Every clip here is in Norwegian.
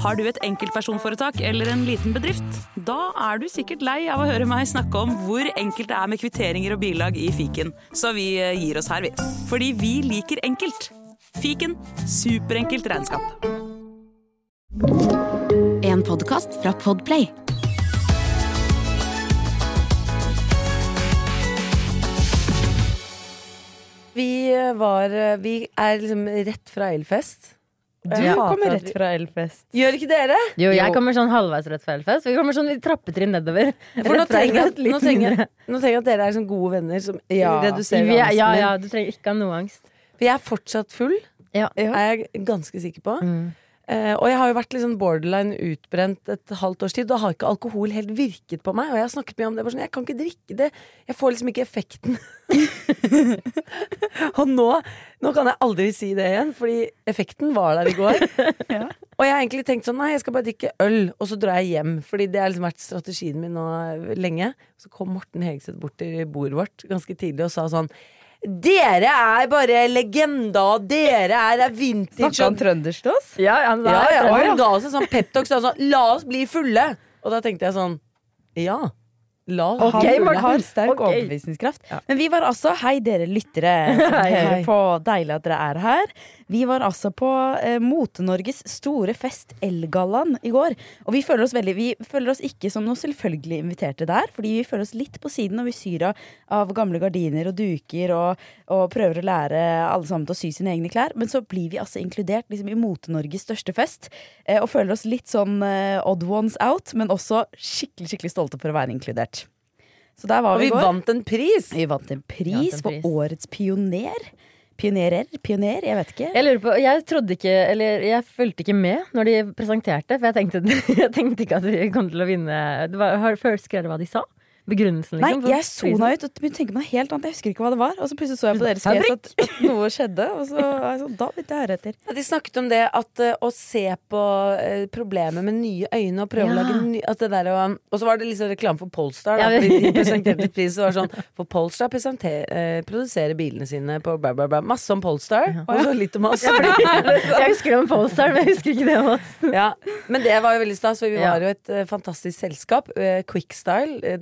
Har du et enkeltpersonforetak eller en liten bedrift? Da er du sikkert lei av å høre meg snakke om hvor enkelt det er med kvitteringer og bilag i fiken, så vi eh, gir oss her, vi. Fordi vi liker enkelt. Fiken superenkelt regnskap. En podkast fra Podplay. Vi var Vi er liksom rett fra Elfest. Du Jeg kommer rett fra Elfest. Gjør ikke dere? Jo, jeg kommer sånn halvveis rett fra Elfest. Vi kommer sånn i trappetrinn nedover. For nå trenger, jeg, nå, trenger, nå trenger jeg at dere er sånn gode venner som Ja. reduserer Vi er, angsten ja, ja, du trenger ikke ha noe angst. For jeg er fortsatt full, Ja. er jeg ganske sikker på. Mm. Eh, og jeg har jo vært sånn borderline utbrent et halvt års tid. Da har ikke alkohol helt virket på meg. Og jeg har snakket mye om det. Sånn, jeg kan ikke drikke det. Jeg får liksom ikke effekten. og nå, nå kan jeg aldri si det igjen, fordi effekten var der i går. Og jeg har egentlig tenkt sånn, nei, jeg skal bare drikke øl, og så drar jeg hjem. Fordi det har liksom vært strategien min nå lenge. Så kom Morten Hegseth bort til bordet vårt ganske tidlig og sa sånn dere er bare legender, og dere er vintage. Snakka han trøndersk til oss? Ja, han Ja, ja, og trønder. han ga oss en sånn peptalk sånn, sånn La oss bli fulle! Og da tenkte jeg sånn Ja, la oss okay, bli fulle. Morten. har sterk okay. overbevisningskraft. Men vi var altså Hei, dere lyttere som Hei, hører hei. på. Deilig at dere er her. Vi var altså på eh, Mote-Norges store fest, Elgallaen, i går. Og vi føler oss veldig Vi føler oss ikke som noe selvfølgelig inviterte der, fordi vi føler oss litt på siden når vi syr av, av gamle gardiner og duker og, og prøver å lære alle sammen til å sy sine egne klær. Men så blir vi altså inkludert liksom, i Mote-Norges største fest, eh, og føler oss litt sånn eh, odd ones out, men også skikkelig, skikkelig stolte for å være inkludert. Så der var Og vi vi vant en pris! Vi vant en pris, Vi vant en pris. for årets pioner. Pionerer? Pioner? Jeg vet ikke. Jeg lurer på, jeg trodde ikke, eller jeg fulgte ikke med når de presenterte, for jeg tenkte, jeg tenkte ikke at vi kom til å vinne. Det var, skrevet hva de sa? Begrunnelsen, liksom? Nei, jeg sona ut og begynte å tenke på noe helt annet. Jeg husker ikke hva det var. Og så plutselig så jeg på deres fjes at, at noe skjedde. Og så altså, da begynte jeg å høre etter. Ja, De snakket om det at uh, å se på uh, problemet med nye øyne og prøve å lage ny, at det der, og, og så var det liksom reklame for Polestar. Da, Ja, fordi de presenterte pris og var sånn For Polestar eh, produserer bilene sine på bla, bla, bla. Masse om Polestar, og så litt om oss. Jeg husker det om Polestar, men jeg husker ikke det om oss. Ja, men det var jo veldig stas, for vi Ja. var jo et fantastisk selskap. Uh, Quickstyle,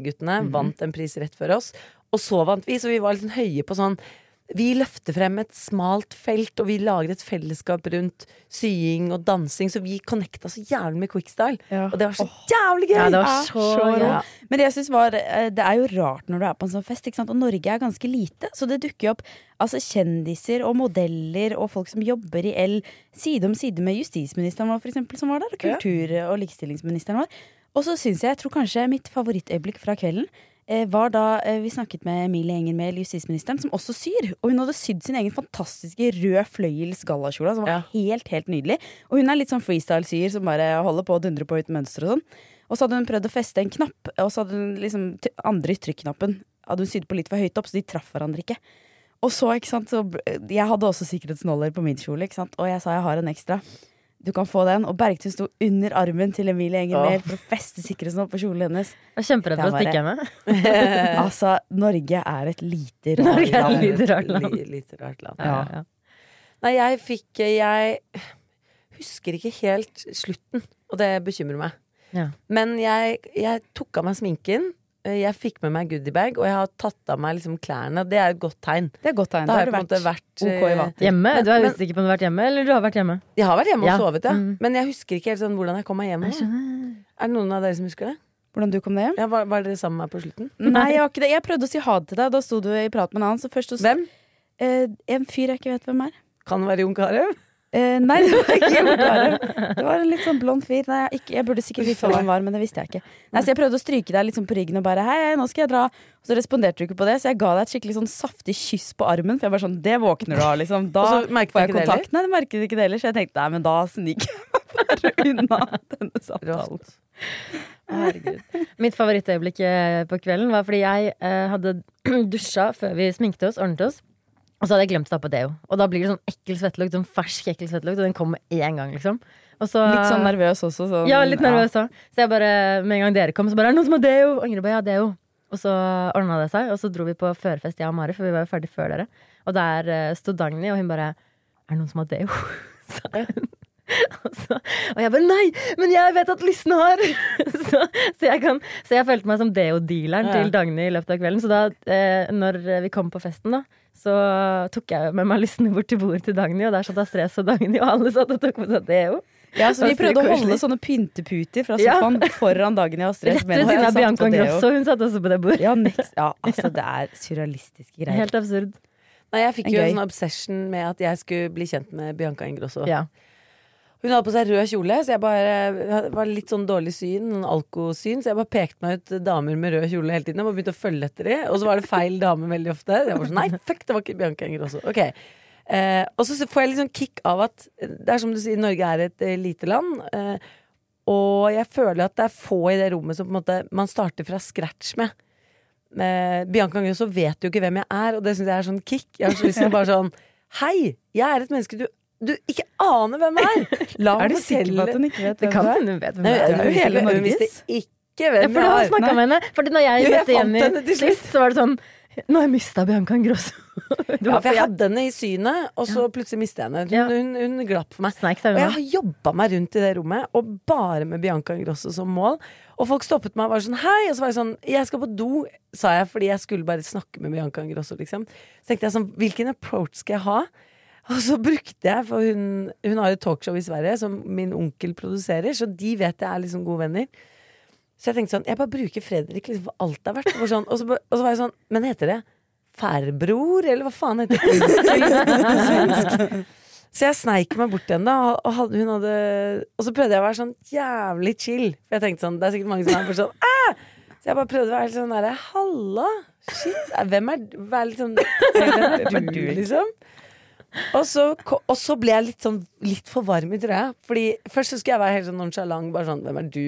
uh, mm -hmm. vant en pris rett før oss. Og så vant vi, så vi var litt sånn høye på sånn Vi løfter frem et smalt felt, og vi lager et fellesskap rundt sying og dansing, så vi connecta så jævlig med Quickstyle. Ja. Og det var så jævlig gøy! Ja, det var så, ja, så ja. Men det jeg synes var eh, Det er jo rart når du er på en sånn fest, og Norge er ganske lite. Så det dukker jo opp altså, kjendiser og modeller og folk som jobber i L side om side med justisministeren vår, for eksempel, som var der, og kultur- og likestillingsministeren vår. Og så syns jeg, jeg tror kanskje mitt favorittøyeblikk fra kvelden eh, var da eh, vi snakket med Emilie Enger Mehl, justisministeren, som også syr. Og hun hadde sydd sin egen fantastiske rød fløyels gallakjole, som var Ja. helt, helt nydelig. Og hun er litt sånn freestyle-syer som bare holder på å dundre på uten mønster og sånn. Og så hadde hun prøvd å feste en knapp, og så hadde hun liksom andre trykknappen hadde hun sydd på litt for høyt opp, så de traff hverandre ikke. Og så, ikke sant, så Jeg hadde også sikkerhetsnåler på min kjole, ikke sant, og jeg sa jeg har en ekstra. Du kan få den. Og Bergtun sto under armen til Emilie Enger Mehl for å feste sikkerhetsnål på kjolen hennes. Jeg er kjemperedd for å stikke henne. Altså, Norge er et lite rart Norge er et land. lite rart land. Li- Litt rart land. Ja, ja. Nei, jeg fikk Jeg husker ikke helt slutten, og det bekymrer meg. Ja. Men jeg, jeg tok av meg sminken. Eh, Jeg fikk med meg goodiebag, og jeg har tatt av meg liksom klærne. Det er et godt tegn. Det er godt tegn. Da har jeg du på en måte vært vært OK i eh, vater. Hjemme? Men- Du er men- usikker på om du har vært hjemme, eller du har vært hjemme? Jeg har vært hjemme og Ja. sovet, ja. Mm. Men jeg husker ikke helt sånn hvordan jeg kom meg hjem. Er det noen av dere som husker det? Hvordan du kom deg hjem? Ja, var, var dere sammen med meg på slutten? Nei, jeg har ikke det. Jeg prøvde å si ha det til deg. Da sto du i prat med en annen. Så først så Hvem? Eh, en fyr jeg ikke vet hvem er. Kan det være Jon Carew? Eh, nei, det var ikke Jon Det var en litt sånn blond fyr. Nei, jeg, ikke, jeg burde sikkert visst hva han var, men det visste jeg ikke. Nei, så jeg prøvde å stryke deg sånn på ryggen og bare hei, hei, nå skal jeg dra. Og så responderte du ikke på det, så jeg ga deg et skikkelig sånn saftig kyss på armen. For jeg var sånn, det våkner du av, liksom. Da får jeg kontakt. Nei, det merket du ikke det heller. Så jeg tenkte nei, men da sniker jeg meg bare unna denne samtalen. Herregud. Mitt favorittøyeblikk eh, på kvelden var fordi jeg eh, hadde dusja før vi sminket oss, ordnet oss. Og så hadde jeg glemt å ta på deo. Og da blir det sånn ekkel svettelukt. Sånn fersk ekkel svettelukt Og den kommer én gang, liksom. Så, Litt sånn nervøs også. Så, Ja, litt nervøs òg. Så jeg bare, med en gang dere kom, så bare Er det noen som har deo? Og Ingrid bare ja, deo. Og så ordna det seg, og så dro vi på førfest, jeg og Mari, for vi var jo ferdig før dere. Og der uh, sto Dagny, og hun bare Er det noen som har deo? sa hun. Og, så, og jeg bare nei, men jeg vet at Lysne har! så, så, jeg kan, så jeg følte meg som deo-dealeren Ja. til Dagny i løpet av kvelden. Så da, eh, når vi kom på festen, da, så tok jeg med meg lysene bort til bordet til Dagny, og der satt Astrid og Dagny, og alle satt og tok på seg deo. Ja, så vi prøvde å holde sånne pynteputer fra Ja. sofaen foran Dagny og Astrid. Rett ved siden av Bianca på. Grosso, hun satt også på det bordet. Ja, ja, altså det er surrealistiske greier. Helt absurd. Nei, jeg fikk En jo gøy. en sånn obsession med at jeg skulle bli kjent med Bianca Ingrosso. Ja. Hun hadde på seg rød kjole, så jeg bare var litt sånn dårlig syn, noen alkosyn, så jeg bare pekte meg ut damer med rød kjole hele tiden. Jeg bare begynte å følge etter dem, og så var det feil dame veldig ofte. Jeg var sånn, nei, fuck, det var ikke Bianca Ingrosso. Ok. Eh, og så får jeg litt sånn kick av at det er som du sier, Norge er et eh, lite land. Eh, og jeg føler at det er få i det rommet som på en måte man starter fra scratch med. Eh, Bianca Ingrosso vet jo ikke hvem jeg er, og det syns jeg er sånn kick. Jeg har så lyst til å bare sånn Hei, jeg er et menneske du, du ikke aner hvem er! La Er du sikker på at hun ikke vet Det hvem kan du er? hende hun vet hvem Nei, det er. er hele Hun Hvis det ikke Ja, hvem for du jeg har snakka med henne. Fordi når jeg Jo, møtte Jenny slutt. sist, så var det sånn Nå har jeg mista Bianca Ingrosso. Ja, for jeg hadde henne i synet, og så plutselig mistet jeg henne. Hun, Ja. hun, hun glapp for meg. Sneik Og jeg har jobba meg rundt i det rommet, og bare med Bianca Ingrosso som mål. Og folk stoppet meg og var sånn hei, og så var jeg sånn jeg skal på do, sa jeg, fordi jeg skulle bare snakke med Bianca Ingrosso, liksom. Så tenkte jeg sånn, hvilken approach skal jeg ha? Og så brukte jeg, for hun, hun har et talkshow i Sverige som min onkel produserer, så de vet jeg er liksom gode venner. Så jeg tenkte sånn, jeg bare bruker Fredrik liksom for alt det er verdt. Sånn, og, så, og så var jeg sånn, men heter det Færbror, eller hva faen heter det? Så jeg sneik meg bort til henne, da, og, hadde, hadde, og så prøvde jeg å være sånn jævlig chill. For jeg tenkte sånn, det er sikkert mange som er sånn Æ! Så jeg bare prøvde å være litt sånn derre Halla! Shit, hvem er du? Vær litt sånn Hvem er du, liksom? Og så, og så ble jeg litt sånn litt for varm i trøya. Fordi først så skulle jeg være helt sånn nonchalant. Bare sånn, hvem er du?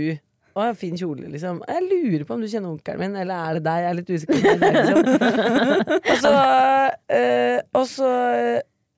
Å, fin kjole, liksom. Jeg lurer på om du kjenner onkelen min, eller er det deg? Jeg er litt usikker. er liksom. Og så, øh, og så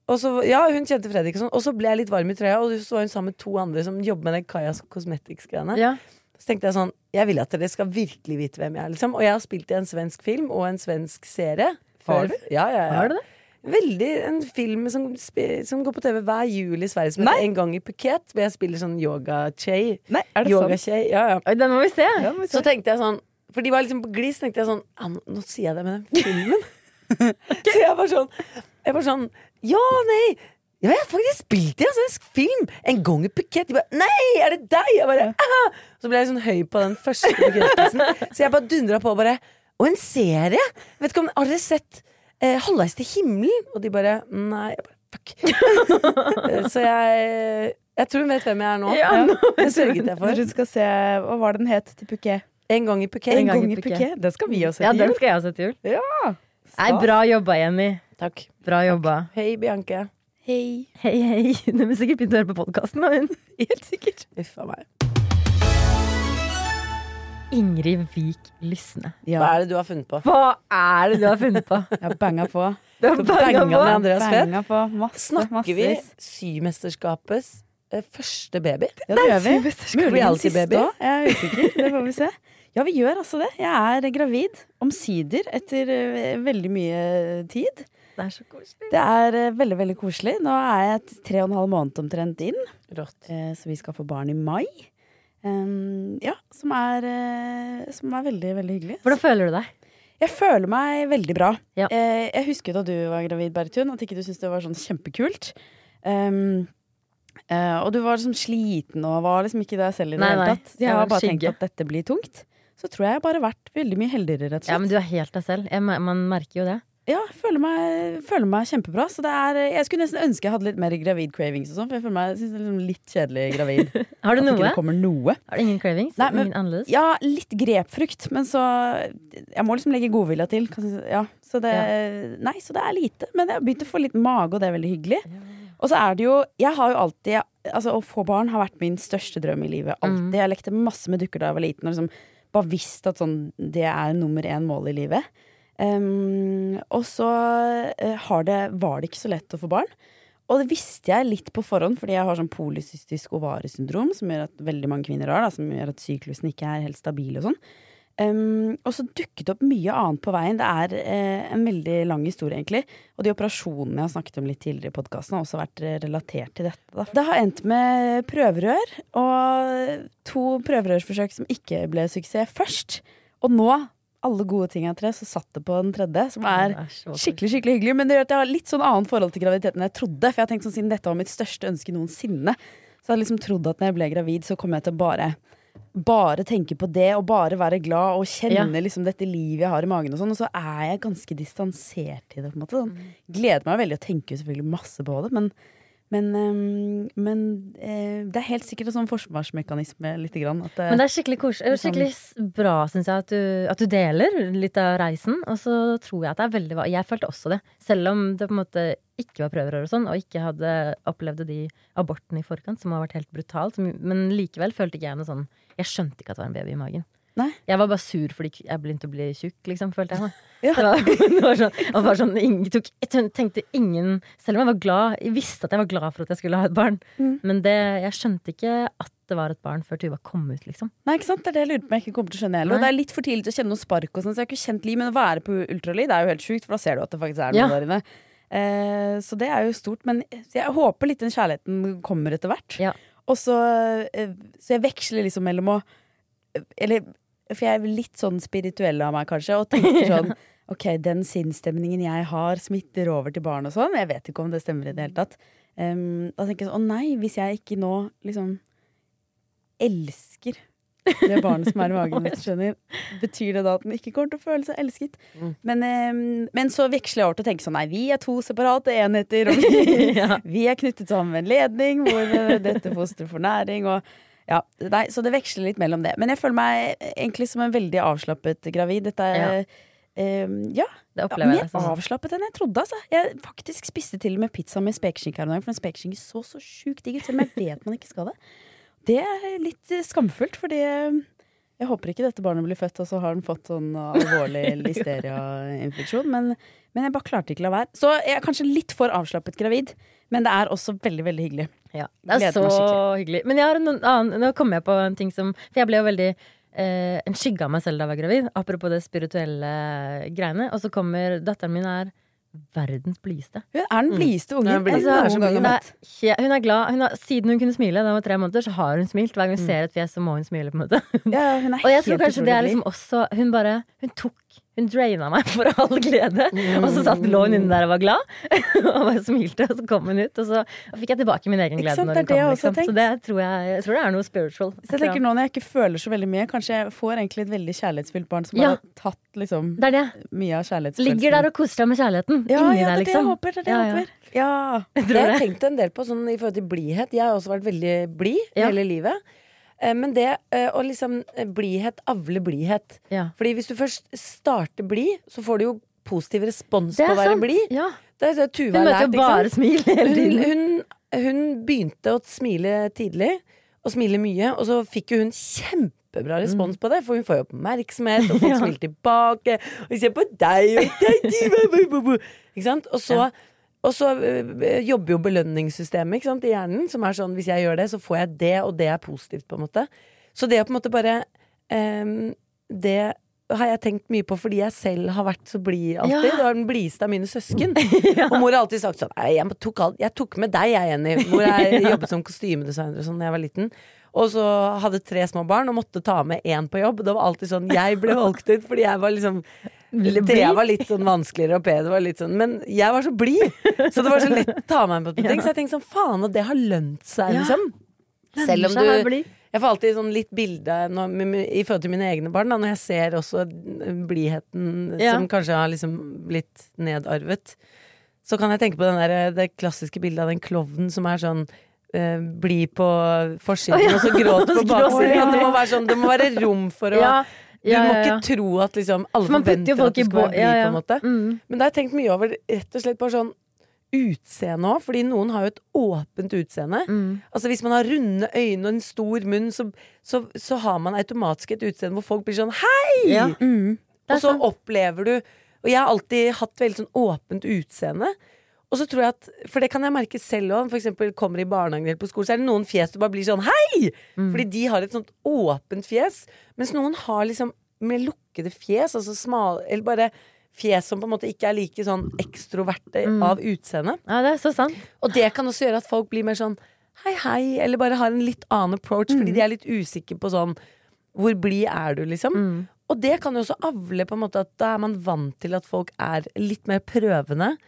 og så, ja, hun kjente Fredrik og sånn. Og så ble jeg litt varm i trøya, og så var hun sammen med to andre som jobber med det Kajas Cosmetics-greiene. Ja. Så tenkte jeg sånn, jeg vil at dere skal virkelig vite hvem jeg er, liksom. Og jeg har spilt i en svensk film og en svensk serie. Har du? Ja, ja, ja. Har du det? Veldig en film som, som går på TV hver jul i Sverige, som Nei. heter En gang i Phuket, hvor jeg spiller sånn sant? Yoga-chey, ja, ja. Den må vi se. Ja, men Så tenkte jeg sånn For de var liksom på glis, tenkte jeg sånn ah, nå, nå sier jeg det med den filmen. så jeg var sånn Jeg var sånn Ja, nei! Ja, jeg har faktisk spilt i en svensk film! En gang i Phuket. De bare Nei, er det deg?! Jeg bare «Ah!» Så ble jeg sånn høy på den første bekreftelsen. Så jeg bare dundra på og bare Og en serie! Vet ikke om Har dere sett eh, Halvveis til himmelen? Og de bare Nei. Jeg bare Fuck. Eh, Så jeg Jeg tror hun vet hvem jeg er nå. Ja, nå Det sørget jeg Når for. hun skal se Hva var det den het til Phuket? En gang i Phuket. En gang gang i. Phuket. Den skal vi også Ja, til den skal jeg også til jul. Ja. Nei, bra jobba, Jenny. Takk. Bra jobba. Hei, Bianke. Hei. Hei, hei. Du har sikkert begynt å høre på podkasten, hun. Helt sikkert. Uff a meg. Ingrid Vik Lysne. Hva er det du har funnet på? Hva er det du har funnet på? jeg har banga på. Du har Banga på. Andreas. Banga på masse, Snakker vi massevis. Symesterskapets eh, første baby? Ja, det gjør vi. Muligens siste baby. òg. Jeg er usikker. Det får vi se. Ja, vi gjør altså det. Jeg er gravid. Omsider, etter eh, veldig mye tid. Det er så koselig. Det er eh, veldig, veldig koselig. Nå er jeg tre og en halv måned omtrent inn, Rått. eh, så vi skal få barn i mai. Um, ja, som er, uh, som er veldig, veldig hyggelig. Hvordan føler du deg? Jeg føler meg veldig bra. Ja. Uh, jeg husker da du var gravid, Bertun, at ikke du syntes det var sånn kjempekult. Um, uh, og du var liksom sliten og var liksom ikke deg selv i det hele tatt. Jeg har bare bare tenkt at dette blir tungt. Så tror jeg jeg bare har vært veldig mye heldigere, rett og slett. Ja, men du er helt deg selv. Jeg, man merker jo det. Ja, jeg føler meg, føler meg kjempebra. Så det er, jeg skulle nesten ønske jeg hadde litt mer gravid cravings og sånn, for jeg føler meg jeg synes det er liksom litt kjedelig gravid. Har du At ikke noe? det noe. Har du ingen cravings? Nei, men- ingen annerledes? Ja, litt grepfrukt, men så Jeg må liksom legge godvilja til. Ja, så det, Nei, så det er lite. Men jeg har begynt å få litt mage, og det er veldig hyggelig. Og så er det jo Jeg har jo alltid Altså, å få barn har vært min største drøm i livet. Alltid. Jeg lekte masse med dukker da jeg var liten, og liksom bare visst at sånn Det er nummer én mål i livet. Um, og så eh, det, var det ikke så lett å få barn. Og det visste jeg litt på forhånd, fordi jeg har sånn polycystisk ovariesyndrom, som gjør at veldig mange kvinner har, da, som gjør at syklusen ikke er helt stabil og sånn. Um, og så dukket det opp mye annet på veien. Det er eh, en veldig lang historie, egentlig. Og de operasjonene jeg har snakket om litt tidligere i podkasten, har også vært eh, relatert til dette. Da. Det har endt med prøverør, og to prøverørsforsøk som ikke ble suksess først. Og nå, alle gode ting av tre, så satt det på den tredje, som er er skikkelig skikkelig hyggelig. Men det gjør at jeg har litt sånn annet forhold til graviditeten enn jeg trodde. For jeg har tenkt sånn, siden dette var mitt største ønske noensinne, så hadde jeg liksom trodd at når jeg ble gravid, så kom jeg til å bare bare tenke på det og bare være glad og kjenne liksom dette livet jeg har i magen. Og sånn Og så er jeg ganske distansert til det. på en måte sånn. Gleder meg veldig og tenker selvfølgelig masse på det. Men, men, øhm, men eh, det er helt sikkert en sånn forsvarsmekanisme lite grann. At det, Men det er skikkelig koselig. sånn- Skikkelig bra, syns jeg, at du, at du deler litt av reisen. Og så tror jeg at det er veldig bra. Jeg følte også det. Selv om det på en måte ikke var prøverør og sånn, og ikke hadde opplevd de abortene i forkant, som har vært helt brutalt. Men likevel følte ikke jeg noe sånn Jeg skjønte ikke at det var en baby i magen. Nei. Jeg var bare sur fordi jeg begynte å bli tjukk, liksom, følte jeg. Ja. Det var, det var sånn, sånn tok, jeg tenkte ingen Selv om jeg var glad Jeg visste at jeg var glad for at jeg skulle ha et barn. Mm. Men det, jeg skjønte ikke at det var et barn før Tuva kom ut, liksom. Nei, ikke sant? Det er det jeg lurer på jeg ikke kommer til å skjønne heller. Og det er litt for tidlig til å kjenne noe spark og sånn, så jeg har ikke kjent liv. Men å være på ultralyd er jo helt sjukt, for da ser du at det faktisk er noe Ja. der inne. Eh, så det er jo stort. Men jeg håper litt den kjærligheten kommer etter hvert. Ja. Og så, eh, så jeg veksler liksom mellom å Eller For jeg er litt sånn spirituell av meg, kanskje, og tenker sånn Ok, den sinnsstemningen jeg har, smitter over til barn og sånn. Jeg vet ikke om det stemmer i det hele tatt. Um, da tenker jeg sånn Å nei, hvis jeg ikke nå liksom elsker det barnet som er i magen, hvis du skjønner, betyr det da at den ikke kommer til å føle seg elsket? Mm. Men, um, men så veksler jeg over til å tenke sånn Nei, vi er to separate enheter, og vi, Ja. vi er knyttet sammen med en ledning hvor eh, dette fosteret får næring, og ja, nei, Så det veksler litt mellom det. Men jeg føler meg egentlig som en veldig avslappet gravid. Dette er ja, Det ja, opplever mer. Sånn. avslappet enn jeg trodde. Altså. Jeg faktisk spiste til og med pizza med spekeskinke her om dagen, for en spekeskinke så så sjukt digg ut, selv om jeg vet man ikke skal det. Det er litt eh, skamfullt, fordi eh, jeg håper ikke dette barnet blir født, og så har den fått sånn alvorlig listeriainfeksjon. Men, men jeg bare klarte ikke å la være. Så jeg er kanskje litt for avslappet gravid, men det er også veldig, veldig hyggelig. Ja, det er Gleder så hyggelig. Men jeg har en annen, nå kom jeg på en ting som For jeg ble jo veldig eh, en skygge av meg selv da jeg var gravid. Apropos det spirituelle greiene. Og så kommer datteren min er verdens blideste. Hun er den blideste ungen Hun er gang hun, er, hun er glad. Hun har, siden hun kunne smile da hun var tre måneder, så har hun smilt. Hver gang hun ser et fjes, så må hun smile. på en måte Ja, hun er Og jeg tror kanskje det er liksom også Hun bare Hun tok Hun draina meg for all glede. Og så satt lå hun inne der og var glad, og bare smilte. Og så kom hun ut, og så og fikk jeg tilbake min egen glede sant, når hun det kom. Liksom. Så det tror jeg, jeg tror det er noe spiritual. Så jeg tenker nå når jeg ikke føler så veldig mye, kanskje jeg får egentlig et veldig kjærlighetsfylt barn som Ja. har tatt liksom Det er det. mye av kjærlighetsfølelsen. Ligger der og koser seg med kjærligheten. ja, inni ja, det deg, er det jeg liksom. håper. Det er det jeg Ja, ja. håper. Ja. Jeg Det har jeg tenkt en del på sånn, i forhold til blidhet. Jeg har også vært veldig blid Ja. hele livet. Eh, Men det eh, å liksom eh, Blidhet avler blidhet. Ja. Fordi hvis du først starter blid, så får du jo positiv respons på å være sant. blid. Ja. Det er det Tuve Hun har møter jo bare sant? smil hele Hun, tiden. hun, hun begynte å smile tidlig, og smile mye, og så fikk jo hun kjempebra respons på det, for hun får jo oppmerksomhet, og folk Ja. smiler tilbake, og vi ser på deg, og deg. Ikke sant? Og så, og så øh, jobber jo belønningssystemet sant, i hjernen, som er sånn hvis jeg gjør det, så får jeg det, og det er positivt, på en måte. Så det å på en måte bare um, Det har jeg tenkt mye på fordi jeg selv har vært så blid alltid. Ja. Du er den blideste av mine søsken. Og mor har alltid sagt sånn Nei, jeg tok, alt, jeg tok med deg, jeg, Jenny. Hvor jeg jobbet som kostymedesigner og sånn da jeg var liten. Og så hadde tre små barn og måtte ta med én på jobb. Det var alltid sånn Jeg ble valgt ut fordi jeg var liksom Det var litt sånn vanskeligere, og Peder var litt sånn Men jeg var så blid! Så det var så lett å ta meg med på ting. Så jeg tenkte sånn Faen, og det har lønt seg, liksom. Selv om du jeg får alltid sånn litt bilde når, i forhold til mine egne barn, da, når jeg ser også blidheten Ja. som kanskje har liksom blitt nedarvet. Så kan jeg tenke på den der, det klassiske bildet av den klovnen som er sånn eh, blid på forsiden, ja. og så gråt på baksiden. Det må være sånn, det må være rom for å Ja, Du ja, må ikke tro at liksom alle man forventer at du skal være blid, på en måte. Mm. Men det har jeg tenkt mye over rett og slett bare sånn utseende òg, fordi noen har jo et åpent utseende. Mm. Altså Hvis man har runde øyne og en stor munn, så, så, så har man automatisk et utseende hvor folk blir sånn Hei! Ja. Mm. Og så sant. opplever du Og jeg har alltid hatt veldig sånn åpent utseende. Og så tror jeg at For det kan jeg merke selv òg. For eksempel kommer i barnehagen eller på skolen, så er det noen fjes du bare blir sånn Hei! Mm. Fordi de har et sånt åpent fjes. Mens noen har liksom med lukkede fjes, altså smal Eller bare fjes som på en måte ikke er like sånn ekstroverte Mm. av utseende. Ja, det er så sant. Og det kan også gjøre at folk blir mer sånn hei, hei, eller bare har en litt annen approach, fordi de er litt usikre på sånn hvor blid er du, liksom? Mm. Og det kan jo også avle på en måte at da er man vant til at folk er litt mer prøvende.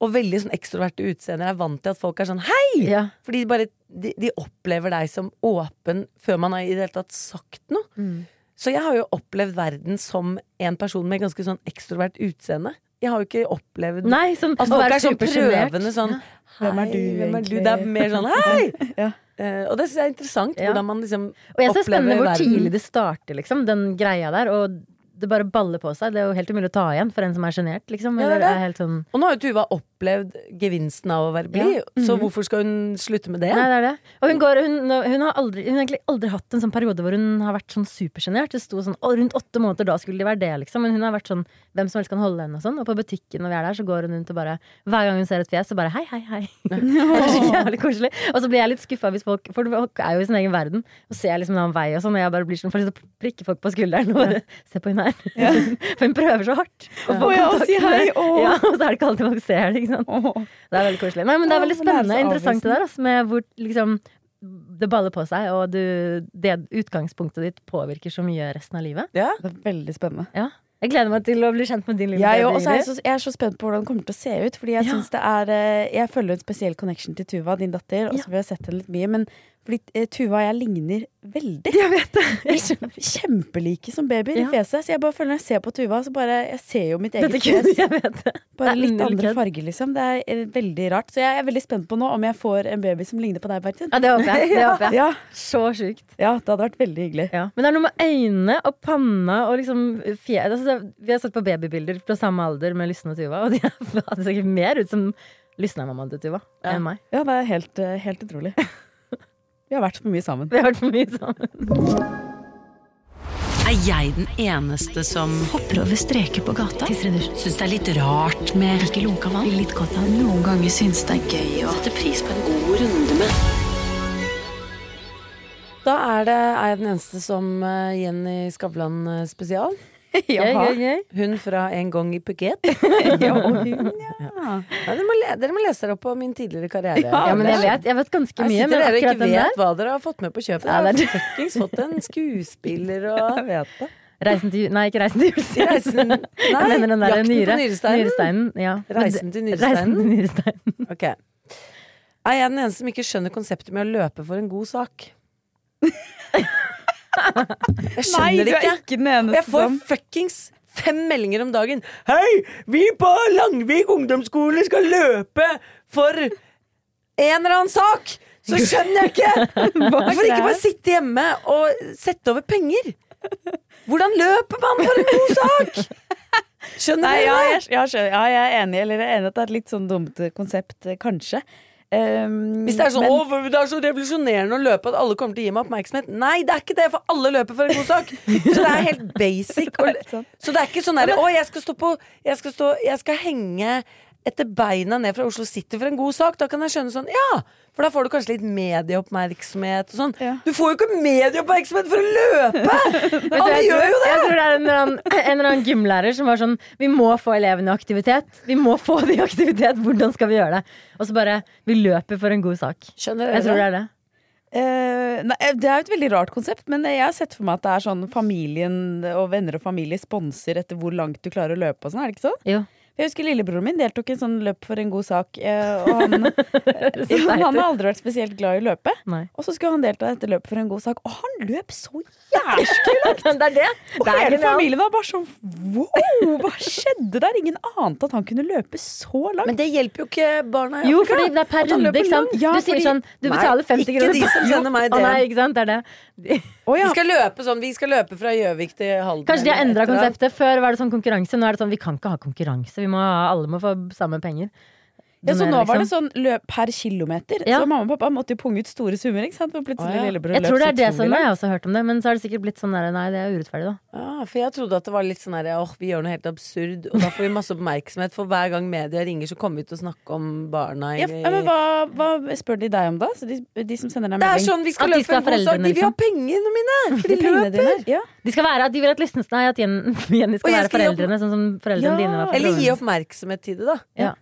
Og veldig sånn ekstroverte utseender er vant til at folk er sånn hei! Ja. Fordi de bare de, de opplever deg som åpen før man har i det hele tatt sagt noe. Mm. Så jeg har jo opplevd verden som en person med ganske sånn ekstrovert utseende. Jeg har jo ikke opplevd Nei, sånn at folk er sånn prøvende sånn Hvem er du hvem er du? Det er mer sånn hei! Ja. Uh, og det syns jeg er interessant, Ja. hvordan man liksom Og jeg ser det er spennende hvor verden. tidlig det starter, liksom, den greia der. Og det bare baller på seg. Det er jo helt umulig å ta igjen for en som er sjenert, liksom. Ja, det det. sånn Og nå har jo Tuva opplevd gevinsten av å være blid, så hvorfor skal hun slutte med det? Nei, det er det. Og hun, går, hun, hun, har aldri, hun har egentlig aldri hatt en sånn periode hvor hun har vært sånn supersjenert. Det sto sånn å, rundt åtte måneder, da skulle de være det, liksom. Men hun har vært sånn hvem som helst kan holde henne og sånn. Og på butikken når vi er der, så går hun rundt og bare Hver gang hun ser et fjes, så bare hei, hei, hei. det er så jævlig koselig. Og så blir jeg litt skuffa hvis folk For folk er jo i sin egen verden og ser liksom en annen vei og sånn, og jeg bare blir sånn får lyst til å prikke folk på skulderen og bare Se på hun her. For hun prøver så hardt. å få Å ja, og si hei. Ja, og så er det ikke alltid man ser det, ikke sant. Åh. Det er veldig koselig. Nei, men det er veldig spennende og interessant det der, altså, med hvor liksom det baller på seg, og du, det utgangspunktet ditt påvirker så mye resten av livet. Ja. Det er veldig spennende. Ja. Jeg gleder meg til å bli kjent med din lille Jeg, baby, også er Ingrid. så, jeg er så spent på hvordan det kommer til å se ut. Fordi jeg Ja. synes det er eh, Jeg føler en spesiell connection til Tuva, din datter. Og så har vi sett henne litt mye Men fordi eh, Tuva og jeg ligner veldig. Jeg vet det. Vi er kjempelike som babyer i Ja. fjeset. Så jeg bare føler når jeg ser på Tuva, så bare Jeg ser jo mitt eget fjes. Bare litt Nei, andre farger, liksom. Det er eh, veldig rart. Så jeg er veldig spent på nå om jeg får en baby som ligner på deg, Bertin. Ja, det håper jeg. Det håper jeg. Ja, Så sjukt. ja, det hadde vært veldig hyggelig. Ja. Men det er noe med øynene og panna og liksom fjes Altså, vi har sett på babybilder fra samme alder med Lysne og Tuva, og de hadde sikkert mer ut som Lysne-mammaen til Tuva enn meg. Ja, det er helt, eh, helt utrolig. Vi har vært for mye sammen. Vi har vært for mye sammen. Er jeg den eneste som hopper over streker på gata? Syns det er litt rart med ikke lunka vann? Litt godt av Noen ganger syns det er gøy å sette pris på en god runde med Da er, det, er jeg den eneste som eh, Jenny Skavlan eh, spesial. Gøy. Hun fra En gang i Phuket. Ja, hun, ja. Ja, dere, må le, dere må lese dere opp på min tidligere karriere. Ja, men jeg vet, jeg vet ganske mye. mye, sitter dere og ikke vet der hva dere har fått med på kjøpet. Ja, Dere har fuckings fått en skuespiller og Jeg vet det. Reisen til Nei, ikke Reisen til julestjernen. Nei, Jeg mener den der Jakten nyre, på nyresteinen. nyresteinen. Ja. Reisen til Reisen til nyresteinen. nyresteinen. Ok. Er jeg den eneste som ikke skjønner konseptet med å løpe for en god sak? Jeg skjønner er ikke. ikke den eneste jeg får som fuckings fem meldinger om dagen. Hei, vi på Langvik ungdomsskole skal løpe for en eller annen sak! Så skjønner jeg ikke! Hvorfor ikke bare sitte hjemme og sette over penger? Hvordan løper man for en god sak? Skjønner Nei, ja, jeg, ja, skjønner. ja, jeg er enig. Eller jeg er enig at det er et litt sånn dumt konsept, kanskje. Um, Hvis det er sånn men- «Å, det er så revolusjonerende å løpe at alle kommer til å gi meg oppmerksomhet. Nei, det er ikke det, for alle løper for en god sak. Så det er helt basic. Sant. Så det er ikke sånn derre Å, jeg skal stå på jeg skal, stå, jeg skal henge etter beina ned fra Oslo City for en god sak. Da kan jeg skjønne sånn Ja! For da får du kanskje litt medieoppmerksomhet og sånn. Ja. Du får jo ikke medieoppmerksomhet for å løpe! Vet du, Alle jeg, gjør jo det! jeg tror det er en eller, annen, en eller annen gymlærer som var sånn Vi må få elevene i aktivitet. Vi må få de i aktivitet. Hvordan skal vi gjøre det? Og så bare Vi løper for en god sak. Skjønner Jeg tror det er det. Uh, nei, det er jo et veldig rart konsept, men jeg har sett for meg at det er sånn familien og venner og familie sponser etter hvor langt du klarer å løpe og sånn, er det ikke sånn? Jo. Jeg husker lillebroren min deltok i en sånn løp for en god sak, eh, og han, ja, han har aldri vært spesielt glad i å løpe. Nei. Og så skulle han delta i dette løpet for en god sak, og han løp så jævlig det er det. Og Det er hele familien var bare sånn wow, hva skjedde der? Ingen ante at han kunne løpe så langt. Men det hjelper jo ikke barna i Jo, fordi det er per runde. Ikke sant? Ja, du sier fordi- sånn Du betaler 50 ikke kroner. de som sender meg Å det. nei, ikke sant? Det er det. Oh, ja. Vi skal løpe sånn Vi skal løpe fra Gjøvik til Halden. Kanskje de har endra konseptet. Før var det sånn konkurranse. Nå er det sånn vi kan ikke ha konkurranse. Vi må ha, alle må få samme penger. Ja, så nå var det liksom. sånn løp per kilometer. Ja. Så mamma og pappa måtte jo punge ut store summer. ikke sant? For plutselig ah, ja. lillebror Jeg tror det er det som Jeg også har hørt om det, men så er det sikkert blitt sånn der Nei, det er urettferdig, da. Ja, for jeg trodde at det var litt sånn her Åh, vi gjør noe helt absurd, og da får vi masse oppmerksomhet. For hver gang media ringer, så kommer vi til å snakke om barna i Ja, men hva, hva spør de deg om, da? Så de, de som sender deg melding? Det er sånn vi skal de løpe skal en god sak! De vil ha liksom. pengene mine! For de Pengene løper! Ja. De skal være at de vil at listene Nei, at Jen- Jenny skal skal være foreldrene, sånn som foreldrene dine var. Eller gi oppmerksomhet til det, da. Ja.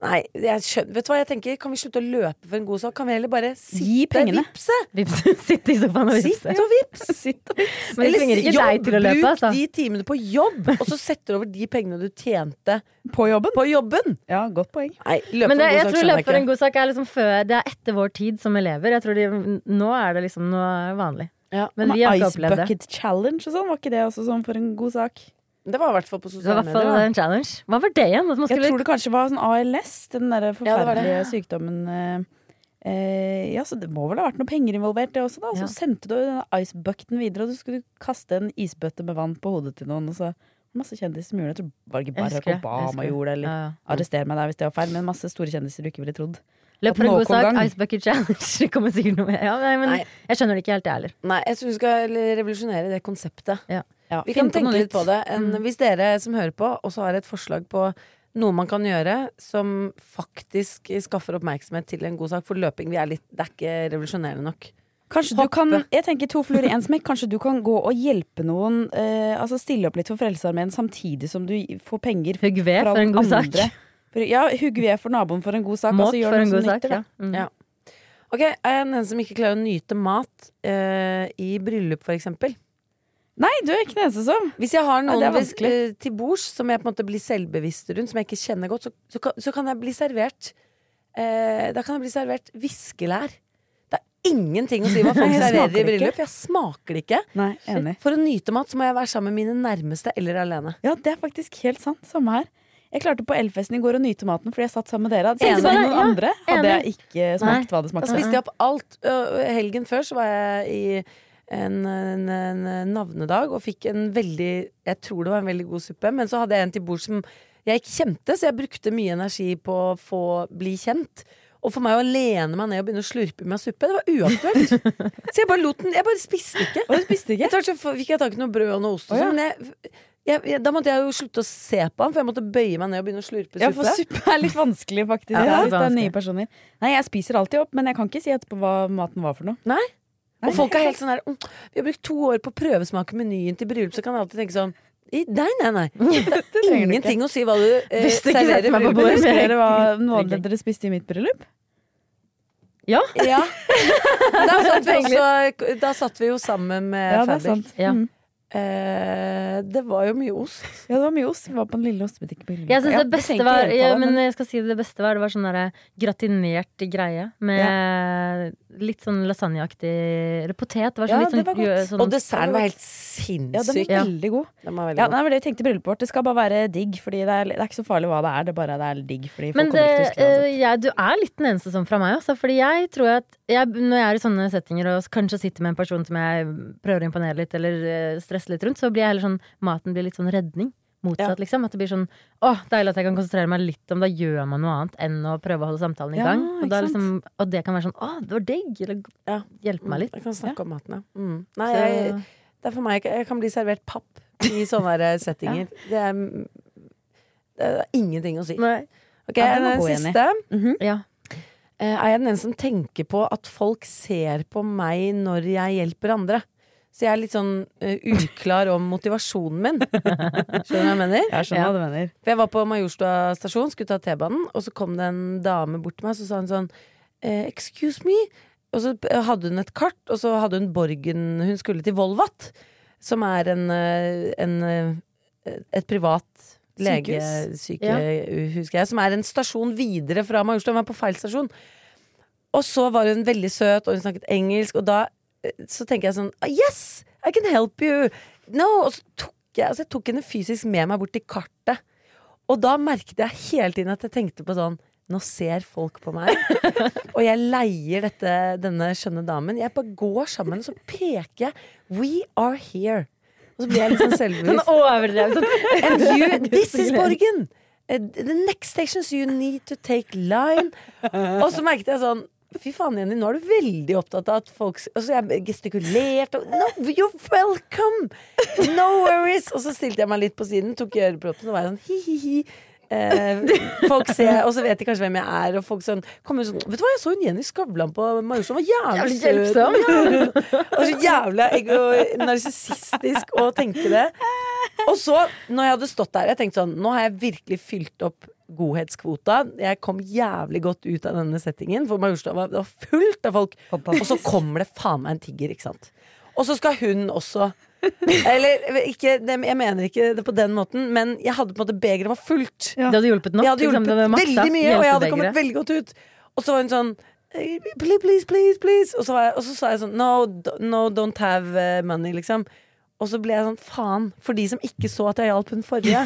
Nei, jeg skjønner, vet du hva jeg tenker? Kan vi slutte å løpe for en god sak? Kan vi heller bare sitte, Gi pengene. vipse? Vips, Sitte i sofaen og Sitt vipse. og vips! Sitt og Men Eller, trenger ikke deg til å løpe, bruk altså. de timene på jobb, og så setter du over de pengene du tjente På jobben? på jobben! Ja, godt poeng. Nei, løp Men for det, en jeg god sak tror løp for en god sak er liksom før Det er etter vår tid som elever. Jeg tror de, Nå er det liksom Nå er vanlig. Ja. Men vi har ikke opplevd det. Ice Bucket Challenge og sånn, var ikke det også sånn for en god sak? Det var i hvert fall på Det var i sosiale medier. en challenge. Hva var det igjen? Jeg skulle tror det kanskje var sånn ALS, den derre Ja, det det. forferdelige sykdommen. eh, eh, ja, så det må vel ha vært noe penger involvert, det også, da. Så Ja. sendte du denne icebucketen videre, og så skulle du kaste en isbøtte med vann på hodet til noen, og så masse kjendiser som gjorde det. Jeg tror var det ikke Barack Obama gjorde det, eller Ja, ja. arrester meg der hvis det var feil, men masse store kjendiser du ikke ville trodd. Løp for en god sak. gang. Ice Bucket Challenge. Det kommer sikkert noe med. Ja, nei, men Nei. jeg skjønner det ikke helt, jeg heller. Nei, jeg tror vi skal revolusjonere det konseptet. Ja, Vi kan tenke noe litt på det. En, Mm. Hvis dere som hører på, også har et forslag på noe man kan gjøre som faktisk skaffer oppmerksomhet til en god sak. For løping vi er litt, det er ikke revolusjonerende nok. Kanskje du kan, jeg tenker to fluer i en smekk. Kanskje du kan gå og hjelpe noen, eh, altså stille opp litt for Frelsesarmeen samtidig som du får penger Hugg ved fra for en god sak. andre. For, ja, hugg ved for naboen for en god sak. Mått altså, for en god sak. nytter. Ja. Mm. Ja. Ok, Er den som ikke klarer å nyte mat eh, i bryllup, for eksempel? Nei, du er ikke den eneste som. Hvis jeg har Nei, noen hvis- vanskelig. eh, til bords som jeg på en måte blir selvbevisst rundt, som jeg ikke kjenner godt, så, så, kan, så kan jeg bli servert eh, Da kan jeg bli servert viskelær. Det er ingenting å si hva folk serverer i det ikke. bryllup. Jeg smaker det ikke. Nei, enig. For å nyte mat så må jeg være sammen med mine nærmeste eller alene. Ja, det er faktisk helt sant. Samme her. Jeg klarte på Elfesten i går å nyte maten fordi jeg satt sammen med dere. Hadde Enig. jeg sammen med noen Ja, andre, hadde jeg ikke smakt hva det Da smakte. spiste jeg opp alt. Helgen før så var jeg i en, en, en navnedag og fikk en veldig Jeg tror det var en veldig god suppe, men så hadde jeg en til bord som jeg ikke kjente, så jeg brukte mye energi på å få bli kjent. Og for meg å lene meg ned og begynne å slurpe meg suppe, det var uaktuelt. så jeg bare lot den Jeg bare spiste ikke. Og du spiste ikke? Etter hvert så fikk jeg tak i noe brød og noe ost, og Å, ja. sånn, men jeg, jeg, jeg, da måtte jeg jo slutte å se på han, for jeg måtte bøye meg ned og begynne å slurpe suppe. Ja, for suppe. er litt vanskelig, faktisk. Ja, det er det er nye personer. Nei, jeg spiser alltid opp, men jeg kan ikke si etterpå hva maten var for noe. Nei. Og folk er helt sånn her Vi har brukt to år på å prøvesmake menyen til bryllup, så kan jeg alltid tenke sånn «I- Nei, nei, nei. Ingenting å si hva du eh, serverer i bordet. Husker dere hva noe av det dere spiste i mitt bryllup? Ja. Ja. Da satt, også, da satt vi jo sammen med Ja, Fabrik. sant. Ja. Mm. Eh, det var jo mye ost. Ja, det var mye ost. Vi var på den lille ostebutikk på. Jeg synes det beste var ja, det, men jeg skal si det, det beste var Det var sånn gratinert greie med litt sånn lasagneaktig Eller potet. Det var sånn Ja, litt sånn, det var godt. sånn Og desserten var helt ja, den var. Ja. veldig god. Den var veldig Ja, god. nei, men det vi tenkte i bryllupet vårt. Det skal bare være digg. Fordi det er, det er ikke så farlig hva det er. Det bare det er digg. Fordi folk Men kommer det, ikke til å huske det eh, du er litt den eneste sånn fra meg, altså. Fordi jeg tror at jeg, når jeg er i sånne settinger og kanskje sitter med en person som jeg prøver å imponere litt, eller eh, stresse litt rundt, så blir jeg heller sånn Maten blir litt sånn redning. Motsatt, liksom. At det blir sånn Å, deilig at jeg kan konsentrere meg litt om Da gjør man noe annet enn å prøve å holde samtalen i Ja, gang. Og, da liksom, og det kan være sånn Å, det var digg! Eller Ja. hjelpe meg litt. Jeg kan snakke om maten, ja. Mm. Nei, Så- jeg, det er for meg Jeg kan bli servert papp i sånne der settinger. det, er, det er ingenting å si. Nei. Ok, Ja, den siste. Mm -hmm. Ja. Eh, Er jeg den som tenker på at folk ser på meg når jeg hjelper andre? Så jeg er litt sånn uh, uklar om motivasjonen min. Skjønner du hva jeg mener? Jeg skjønner hva du mener. For jeg var på Majorstua stasjon, skulle ta T-banen, og så kom det en dame bort til meg, så sa hun sånn eh, Excuse me. Og så hadde hun et kart, og så hadde hun Borgen Hun skulle til Volvat, som er en, eh, en eh, et privat legesykehus, ja. som er en stasjon videre fra Majorstua. Hun var på feil stasjon. Og så var hun veldig søt, og hun snakket engelsk, og da eh, så tenker jeg sånn "Ah, Yes! I can help you! No! Og så tok jeg, altså jeg tok henne fysisk med meg bort til kartet. Og da merket jeg hele tiden at jeg tenkte på sånn Nå ser folk på meg, og jeg leier dette, denne skjønne damen. Jeg bare går sammen, og så peker jeg. We are here. Og så blir jeg litt sånn Sånn selvbevisst. overdrevet sånn. And you, this is Borgen! eh, The next stations you need to take line. Og så merket jeg sånn Fy faen, Jenny, nå er du veldig opptatt av at folk Og så jeg gestikulerte og No, you're welcome! No worries! Og så stilte jeg meg litt på siden, tok i øreproppen og var sånn hi-hi-hi. Eh, folk ser, og så vet de kanskje hvem jeg er, og folk sånn kommer sånn Vet du hva, jeg så hun Jenny Skavlan på Majorstuen, var jævlig søt. Og så jævla narsissistisk å tenke det. Og så, når jeg hadde stått der, jeg tenkte sånn Nå har jeg virkelig fylt opp godhetskvota. Jeg kom jævlig godt ut av denne settingen, for Majorstua var, det var fullt av folk. Og så kommer det faen meg en tigger, ikke sant. Og så skal hun også Eller ikke, jeg mener ikke det på den måten, men jeg hadde på en måte begeret var fullt. Det hadde hjulpet nok. Jeg hadde hjulpet liksom, veldig mye, og jeg hadde kommet veldig godt ut. Og så var hun sånn eh, Please, please, please, please. Og så, var jeg, og så sa jeg sånn no, no, don't have eh, money, liksom. Og så ble jeg sånn faen, for de som ikke så at jeg hjalp hun forrige.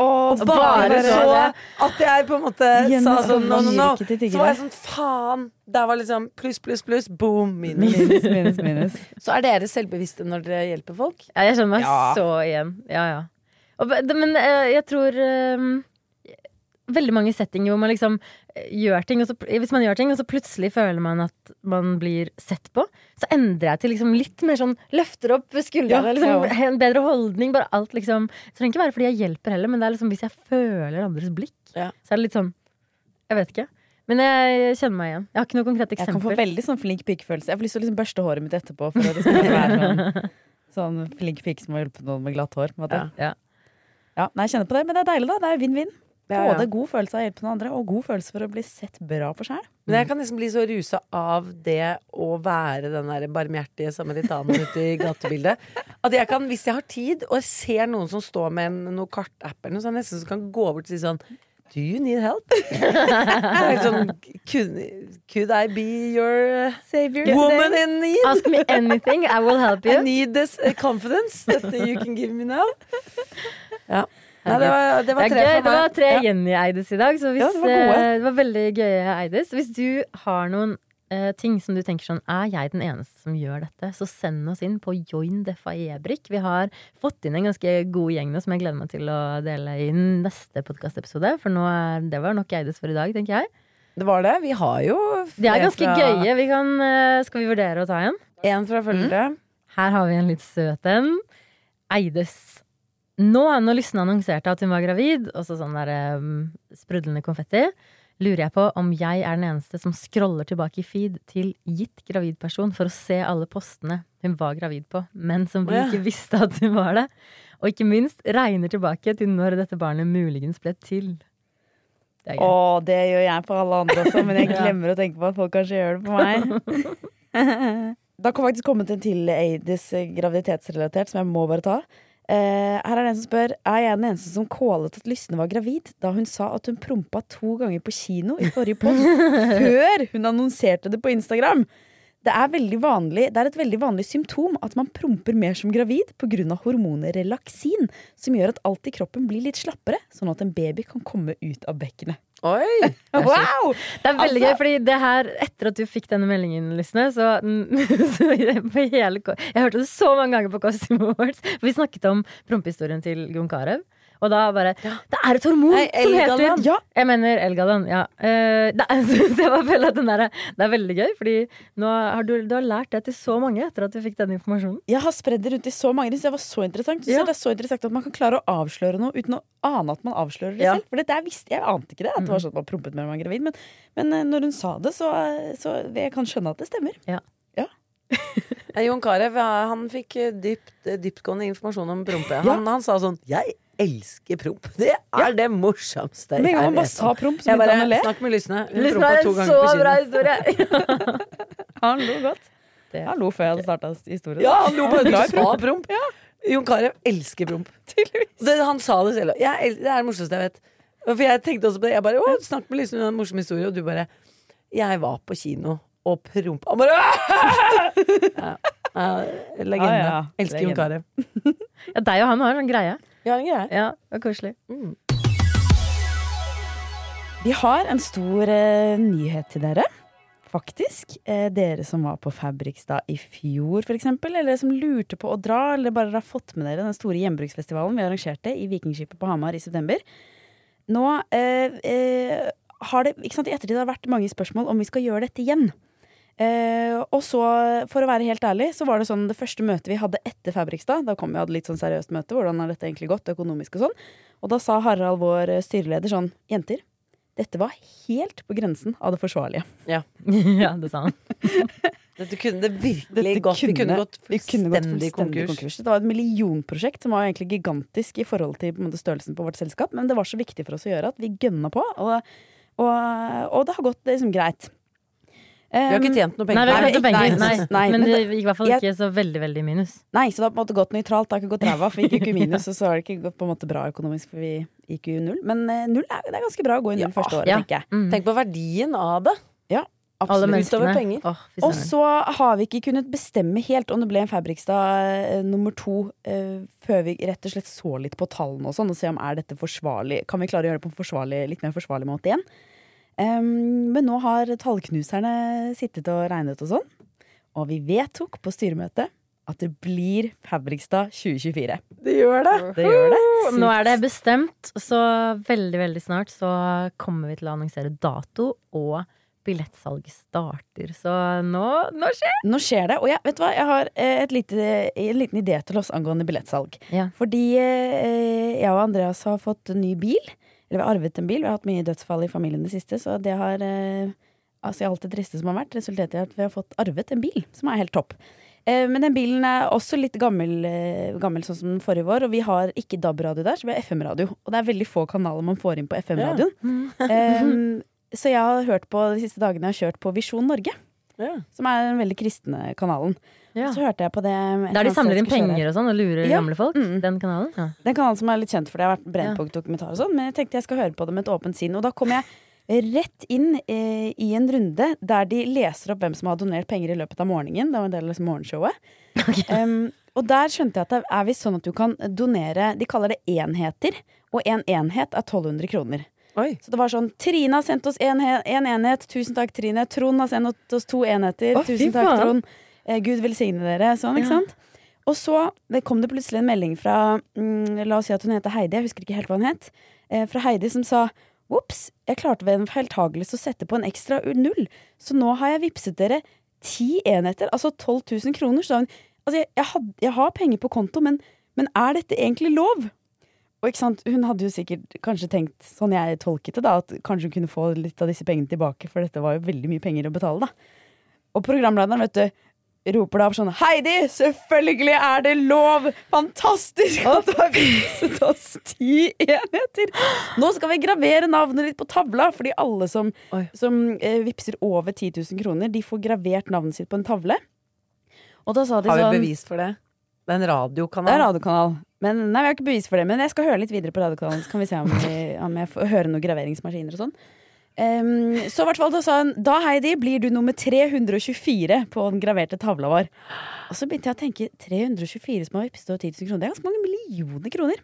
Og bare, bare så at jeg på en måte sa sånn no, no, no. Så var jeg sånn faen. Der var liksom pluss, pluss, pluss. Boom, minus. Minus, minus, minus. Så er dere selvbevisste når dere hjelper folk? Ja, jeg skjønner meg Ja. så igjen. Ja, ja. Og, men eh, jeg tror um, Veldig mange settinger hvor man liksom gjør ting, så, hvis man gjør ting, og så plutselig føler man at man blir sett på, så endrer jeg til liksom litt mer sånn løfter opp skuldrene. Ja, liksom, ja. En bedre holdning. Bare alt liksom Det trenger ikke være fordi jeg hjelper heller, men det er liksom hvis jeg føler andres blikk, Ja. så er det litt sånn Jeg vet ikke. Men jeg kjenner meg igjen. Jeg har ikke noe konkret eksempel. Jeg kan få veldig sånn flink pikefølelse. Jeg får lyst til å liksom børste håret mitt etterpå. For å liksom være sånn, sånn flink pike som har hjulpet noen med glatt hår. på en måte. Ja. Ja. Ja, nei, jeg kjenner på det, men det er deilig, da. Det er vinn-vinn. Ja, ja. Både god følelse av å hjelpe noen andre, og god følelse for å bli sett bra på sjæl. Men jeg kan liksom bli så rusa av det å være den der barmhjertige samaritanen ute i gatebildet. At jeg kan, hvis jeg har tid, og jeg ser noen som står med en, noe kartapp eller noe, så er jeg nesten så kan gå bort og si sånn Do you need help? Er sånn, could, could I be your Savior woman in need? Ask me anything, I will help you. I need this confidence that you can give me now. Ja. Nei, det var, det var tre det gøy. Det var tre Ja. Jenny-Eides i dag, så hvis, Ja, det var eh, det var veldig gøye Eides. Hvis du har noen uh, ting som du tenker sånn Er jeg den eneste som gjør dette? Så send oss inn på Join Defaebrik. Vi har fått inn en ganske god gjeng nå som jeg gleder meg til å dele i neste podkastepisode. For nå er, det var nok Eides for i dag, tenker jeg. Det var det. Vi har jo De er ganske fra- gøye. Vi kan, uh, skal vi vurdere å ta en? En fra følgere. Her har vi en litt søt en. Eides. Nå, når Lysne annonserte at hun var gravid, og så sånn der um, sprudlende konfetti, lurer jeg på om jeg er den eneste som scroller tilbake i feed til gitt gravidperson for å se alle postene hun var gravid på, men som vi ikke visste at hun var det. Og ikke minst regner tilbake til når dette barnet muligens ble til. Det er. Å, det gjør jeg for alle andre også, men jeg Ja. glemmer å tenke på at folk kanskje gjør det på meg. Det har faktisk kommet en til Aidis graviditetsrelatert som jeg må bare ta. Eh, her er det en som spør Er jeg den eneste som kålet at Lysne var gravid da hun sa at hun prompa to ganger på kino i forrige post før hun annonserte det på Instagram? Det er, vanlig, det er et veldig vanlig symptom at man promper mer som gravid pga. hormonet relaksin, som gjør at alt i kroppen blir litt slappere, sånn at en baby kan komme ut av bekkenet. Oi! Wow! Det er veldig Altså- gøy, fordi det her, etter at du fikk denne meldingen, Lysne, så, så på hele, Jeg hørte det så mange ganger på Costume Awards. For vi snakket om prompehistorien til Gunn Carew. Og da bare Det er et hormon Nei, som heter Ja, Jeg mener Elgalan, ja. Uh, det, er, det er veldig gøy, fordi nå har du, du har lært det til så mange etter at du fikk den informasjonen. Jeg har spredd det rundt i så mange. Det var så interessant. Ja. Det er så interessant at man kan klare å avsløre noe uten å ane at man avslører det Ja. selv. For det der visste jeg, ante ikke det, at det var sånn at man prompet med man var gravid. Men, men eh, når hun sa det, så, så jeg kan skjønne at det stemmer. Ja, Jon Carew han fikk eh, dypt, eh, dyptgående informasjon om prompe. Han, han sa sånn 'Jeg elsker promp. Det er det morsomste jeg vet. jeg han bare sa promp, så begynte han å le. Snakk med Lysne. Hun Lysne er en så bra historie! Han lo godt. Det- Han lo før jeg hadde starta historien. Ja, han lo bare du sa promp. Jon Carew elsker promp. Det, han sa det selv. Jeg, det er det morsomste jeg vet. For jeg tenkte også på det. Jeg bare 'Å, snakk med Lysne, hun har en morsom historie', og du bare 'Jeg var på kino og prompa'. Han bare ja. Ja, Legende. Ah, ja. Elsker Jon. Carew. Ja, deg og han har en greie. Ja, det er. Ja, det var koselig. Vi har en stor eh, nyhet til dere. Faktisk. Eh, dere som var på Fabrikstad i fjor, eksempel. Eller som lurte på å dra, eller bare har fått med dere den store gjenbruksfestivalen vi arrangerte i Vikingskipet på Hamar i september. nå eh, eh, har det sant, I ettertid har det vært mange spørsmål om vi skal gjøre dette igjen. Eh, og så, for å være helt ærlig, så var det sånn det første møtet vi hadde etter Fabrikstad Da kom vi og hadde litt sånn seriøst møte. Hvordan har dette egentlig gått, økonomisk og sånn. Og da sa Harald, vår eh, styreleder, sånn Jenter, dette var helt på grensen av det forsvarlige. ja, det sa han. Dette kunne det virkelig Dette gått. Vi kunne gått vi kunne gått fullstendig fullstendig konkurs. Det var et millionprosjekt som var egentlig gigantisk i forhold til på en måte, størrelsen på vårt selskap, men det var så viktig for oss å gjøre at vi gønna på, og, og, og det har gått liksom greit. Vi har ikke tjent noe Nei, vi penger. har ikke penger. Nei, nei, men det gikk i hvert fall jeg- ikke så veldig veldig i minus. Nei, så det har på en måte gått nøytralt. Det har ikke gått ræva, for vi gikk jo ikke i minus, og så har det ikke gått på en måte bra økonomisk, for vi gikk jo i null. Men eh, null er, det er ganske bra å gå i null Ja, første året, ja. tenker jeg. Mm. Tenk på verdien av det. Ja, Absolutt. utover penger. Oh, Og så har vi ikke kunnet bestemme helt om det ble en Fabrikstad eh, nummer to eh, før vi rett og slett så litt på tallene og sånn, og se om er dette forsvarlig. Kan vi klare å gjøre det på en litt mer forsvarlig måte igjen? Em, men nå har tallknuserne sittet og regnet og sånn, og vi vedtok på styremøtet at det blir Fabrikstad 2024. Det gjør det. Det gjør det. Nå er det bestemt, så veldig, veldig snart så kommer vi til å annonsere dato, og billettsalg starter. Så nå, nå skjer Nå skjer det. Og jeg, vet du hva, jeg har eh, et lite, en liten idé til oss angående billettsalg. Ja. Fordi eh, jeg og Andreas har fått ny bil. Eller vi har arvet en bil. Vi har hatt mye dødsfall i familien det siste, så det har eh, Altså i alt det triste som har vært, resultert i at vi har fått arvet en bil, som er helt topp. Eh, men den bilen er også litt gammel, eh, gammel sånn som den forrige vår, og vi har ikke DAB-radio der, så vi har FM-radio. Og det er veldig få kanaler man får inn på FM-radioen. Eh, så jeg har hørt på de siste dagene jeg har kjørt på Visjon Norge, Ja. som er den veldig kristne kanalen. Ja. Så hørte jeg på det Der de samler inn penger og sånn og lurer Ja. gamle folk? Mm. Den kanalen? Ja. Den kanalen som er litt kjent for det. Jeg har vært Brennpunkt-dokumentar og sånn, men jeg tenkte jeg skal høre på det med et åpent sinn. Og da kom jeg rett inn eh, i en runde der de leser opp hvem som har donert penger i løpet av morgenen. Det var en del av liksom morgenshowet. Um, og der skjønte jeg at det er visst sånn at du kan donere De kaller det enheter, og en enhet er 1200 kroner. Oi. Så det var sånn Trine har sendt oss en, en enhet. Tusen takk, Trine. Trond har sendt oss to enheter. Å, Tusen takk, faen. Trond. Eh, Gud velsigne dere. Sånn, ikke sant? Og så det kom det plutselig en melding fra mm, La oss si at hun heter Heidi. Jeg husker ikke helt hva hun het. Eh, fra Heidi som sa Ops, jeg klarte ved en feiltagelse å sette på en ekstra null. Så nå har jeg vippset dere ti enheter, altså 12 000 kroner. Så hun altså, jeg, jeg, had, jeg har penger på konto, men, men er dette egentlig lov? Og ikke sant, Hun hadde jo sikkert kanskje tenkt, sånn jeg tolket det, da, at kanskje hun kunne få litt av disse pengene tilbake, for dette var jo veldig mye penger å betale, da. Og programlederen, vet du, roper da opp sånn Heidi, selvfølgelig er det lov! Fantastisk at du har viset oss ti enheter! Nå skal vi gravere navnet ditt på tavla, fordi alle som, som eh, vippser over 10 000 kroner, de får gravert navnet sitt på en tavle. Og da sa de Har vi sånn bevis for det? Det er en radiokanal. det er radiokanal. Men, nei, vi har ikke bevis for det, men jeg skal høre litt videre på radiokanalen. Så kan vi se om, vi, om jeg får høre noen graveringsmaskiner og sånn. Ehm, så i hvert fall da sa hun Da, Heidi, blir du nummer 324 på den graverte tavla vår. Og så begynte jeg å tenke 324 som har vippset 10 000 kroner. Det er ganske mange millioner kroner.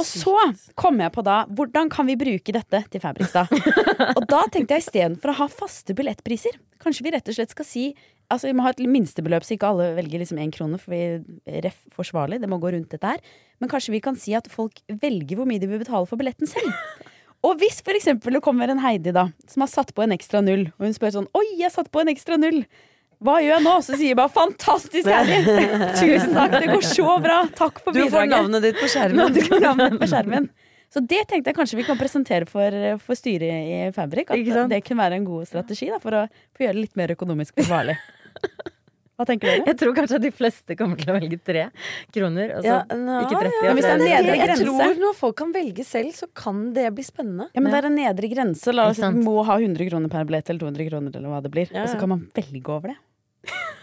Og så kom jeg på da hvordan kan vi bruke dette til Fabrikstad? og da tenkte jeg istedenfor å ha faste billettpriser, kanskje vi rett og slett skal si Altså Vi må ha et minstebeløp, så ikke alle velger liksom én krone. For vi ref forsvarlig, det må gå rundt dette her. Men kanskje vi kan si at folk velger hvor mye de vil betale for billetten selv. Og hvis for eksempel det kommer en Heidi da som har satt på en ekstra null, og hun spør sånn Oi, jeg satt på en ekstra null. Hva gjør jeg nå? Så sier jeg bare 'fantastisk, Heidi'! Tusen takk, det går så bra! Takk for bidraget. Du får navnet ditt på Nå skjermen. du får navnet på skjermen. Så det tenkte jeg kanskje vi kan presentere for, for styret i Fabrik. At det kunne være en god strategi da, for å få gjøre det litt mer økonomisk forsvarlig. Hva tenker dere? Jeg tror kanskje at de fleste kommer til å velge tre kroner. Altså, Ja, nei, ikke 30. ja, Men hvis det er nedre jeg tror når folk kan velge selv, så kan det bli spennende. Ja, men Det er en nedre grense. La oss må ha 100 kroner per billett eller 200 kroner. eller hva det blir Ja, Og så kan man velge over det.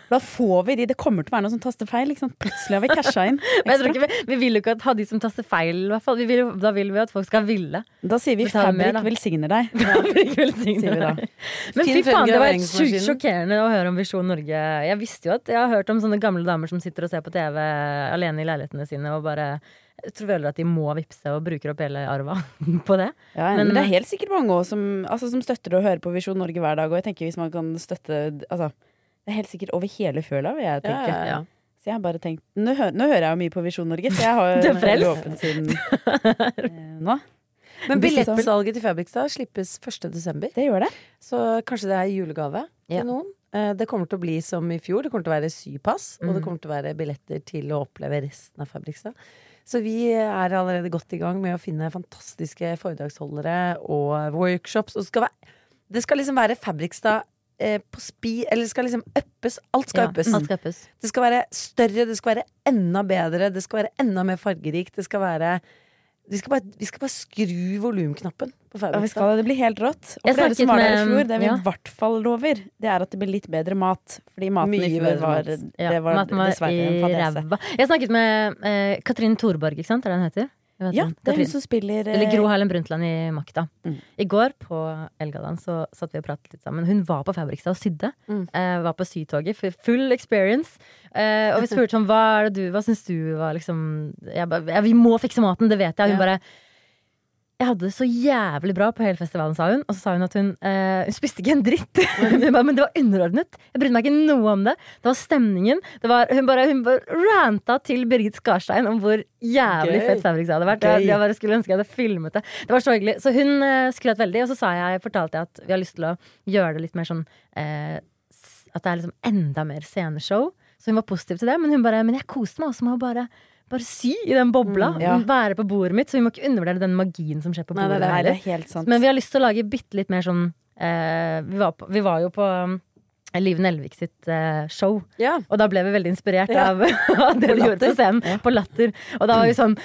Da får vi de. Det kommer til å være noen som taster feil. Liksom. Plutselig har vi casha inn. Men jeg tror ikke, vi, vi vil jo ikke ha de som taster feil, i hvert fall. Vi vil, da vil vi at folk skal ville. Da sier vi Fabrik velsigner deg. Fabrik velsigner Sier deg. Men fy faen, det var sjukt sjokkerende å høre om Visjon Norge. Jeg visste jo at jeg har hørt om sånne gamle damer som sitter og ser på TV alene i leilighetene sine og bare jeg tror vel at de må vippse og bruker opp hele arva på det. Ja, Men- men, det er helt sikkert mange også som, altså, som støtter og hører på Visjon Norge hver dag. Og jeg tenker hvis man kan støtte altså, Det er helt sikkert over hele føla, vil jeg tenke. Ja, ja. Så jeg har bare tenkt Nå, hø nå hører jeg jo mye på Visjon Norge, så jeg har jo vært en åpen siden eh, nå. Men billettsalget til Fabrikstad slippes 1. desember. Det gjør det. Så kanskje det er julegave til noen. Eh, Det kommer til å bli som i fjor. Det kommer til å være sypass, og det Mm. kommer til å være billetter til å oppleve resten av Fabrikstad. Så vi er allerede godt i gang med å finne fantastiske foredragsholdere og workshops. Og det skal, være, det skal liksom være Fabrikstad eh, på spi Eller det skal liksom uppes. Alt skal Ja, uppes. skal. Det skal være større, det skal være enda bedre, det skal være enda mer fargerikt. Det skal være Vi skal bare, vi skal bare skru volumknappen på Fabrikstad. skal, det blir helt rått. Og Jeg for dere som var der i fjor, det vi ja. hvert fall lover, det er at det blir litt bedre mat. Fordi maten Mye i fjor var, mat. Ja, det var maten var dessverre i en fadese. Jeg snakket med eh, Katrin Thorborg, ikke sant? Er det hun heter? Jeg Ja, det er hun som spiller eh, Eller Gro Harlem Brundtland i Makta. Mm. I går på Elgaland så satt vi og pratet litt sammen. Hun var på Fabrikstad og sydde. Mm. Eh, var på sytoget. Full experience. Eh, og vi spurte sånn, hva er det du Hva syns du var liksom jeg ja, Vi må fikse maten, det vet jeg. Hun Ja. bare jeg hadde det så jævlig bra på hele festivalen, sa hun. Og så sa hun at hun, eh, hun spiste ikke en dritt. men det var underordnet. Jeg brydde meg ikke noe om det. Det var stemningen. Det var, hun bare, hun bare ranta til Birgit Skarstein om hvor jævlig Gøy. fett Fabrikstad hadde vært. Jeg, jeg bare skulle ønske jeg hadde filmet det. Det var så hyggelig. Så hun eh, skrøt veldig, og så sa jeg, fortalte jeg at vi har lyst til å gjøre det litt mer sånn eh, At det er liksom enda mer sceneshow. Så hun var positiv til det, men hun bare Men jeg koste meg også med å bare bare sy i den bobla. Mm, ja. Være på bordet mitt. Så vi må ikke undervurdere den magien som skjer på det bordet. det. Nei, det sant. Men vi har lyst til å lage bitte litt mer sånn eh, vi, var på, vi var jo på um, Liv Nelvik sitt eh, show, Ja. og da ble vi veldig inspirert Ja. av av det de gjorde på scenen. scenen. På Latter. Og da var vi sånn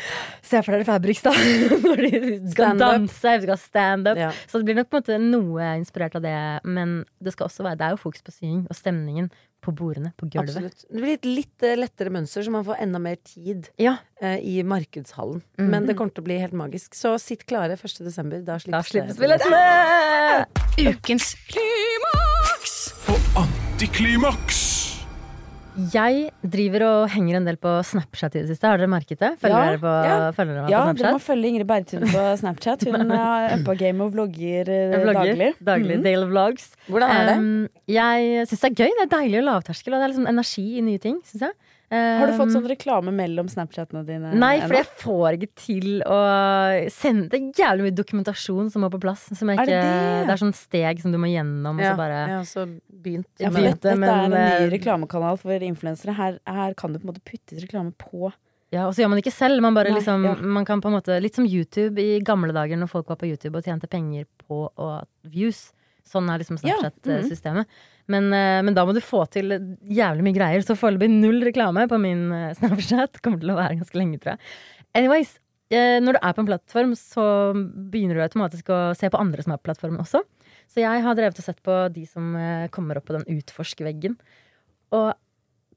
Se for dere Fabrikstad! Når de skal danse, vi skal ha standup. Ja. Så det blir nok på en måte noe inspirert av det. Men det skal også være Det er jo fokus på sying og stemningen på bordene, på gulvet. Absolutt. Det blir et litt eh, lettere mønster, så man får enda mer tid Ja, eh, i markedshallen. Mhm. Men det kommer til å bli helt magisk. Så sitt klare 1. desember. Da da slippes, slippes billettene! Ukens klimaks! Og antiklimaks! Jeg driver og henger en del på Snapchat i det siste. Har dere merket det? Følger Ja, dere på, ja. følger dere Ja, på dere må følge Ingrid Bergtun på Snapchat. Hun er på game og vlogger eh, vlogger daglig. daglig. Mhm. Dale vlogs. Hvordan er det? Um, jeg syns det er gøy. Det er deilig og lavterskel, og det er liksom energi i nye ting, syns jeg. Har du fått Um, sånn reklame mellom Snapchatene dine? Nei, for jeg får ikke til å sende Det er jævlig mye dokumentasjon som må på plass. Som jeg Er det det? det? er sånn steg som du må gjennom, og Ja, så bare ja, så begynt. Ja, for dette, er en ny eh, reklamekanal for influensere. Her, her kan du på en måte putte ut reklame på. Ja, og så gjør man det ikke selv. Man, bare Nei, liksom, ja. man kan på en måte Litt som YouTube i gamle dager, når folk var på YouTube og tjente penger på og views. Sånn er liksom Ja, Snapchat-systemet. Men, eh, men da må du få til jævlig mye greier. Så foreløpig null reklame på min eh, Snapchat. Kommer til å være ganske lenge, tror jeg. Anyways, eh, når du er på en plattform, så begynner du automatisk å se på andre som er på plattformen også. Så jeg har drevet og sett på de som kommer opp på den utforsk-veggen. Og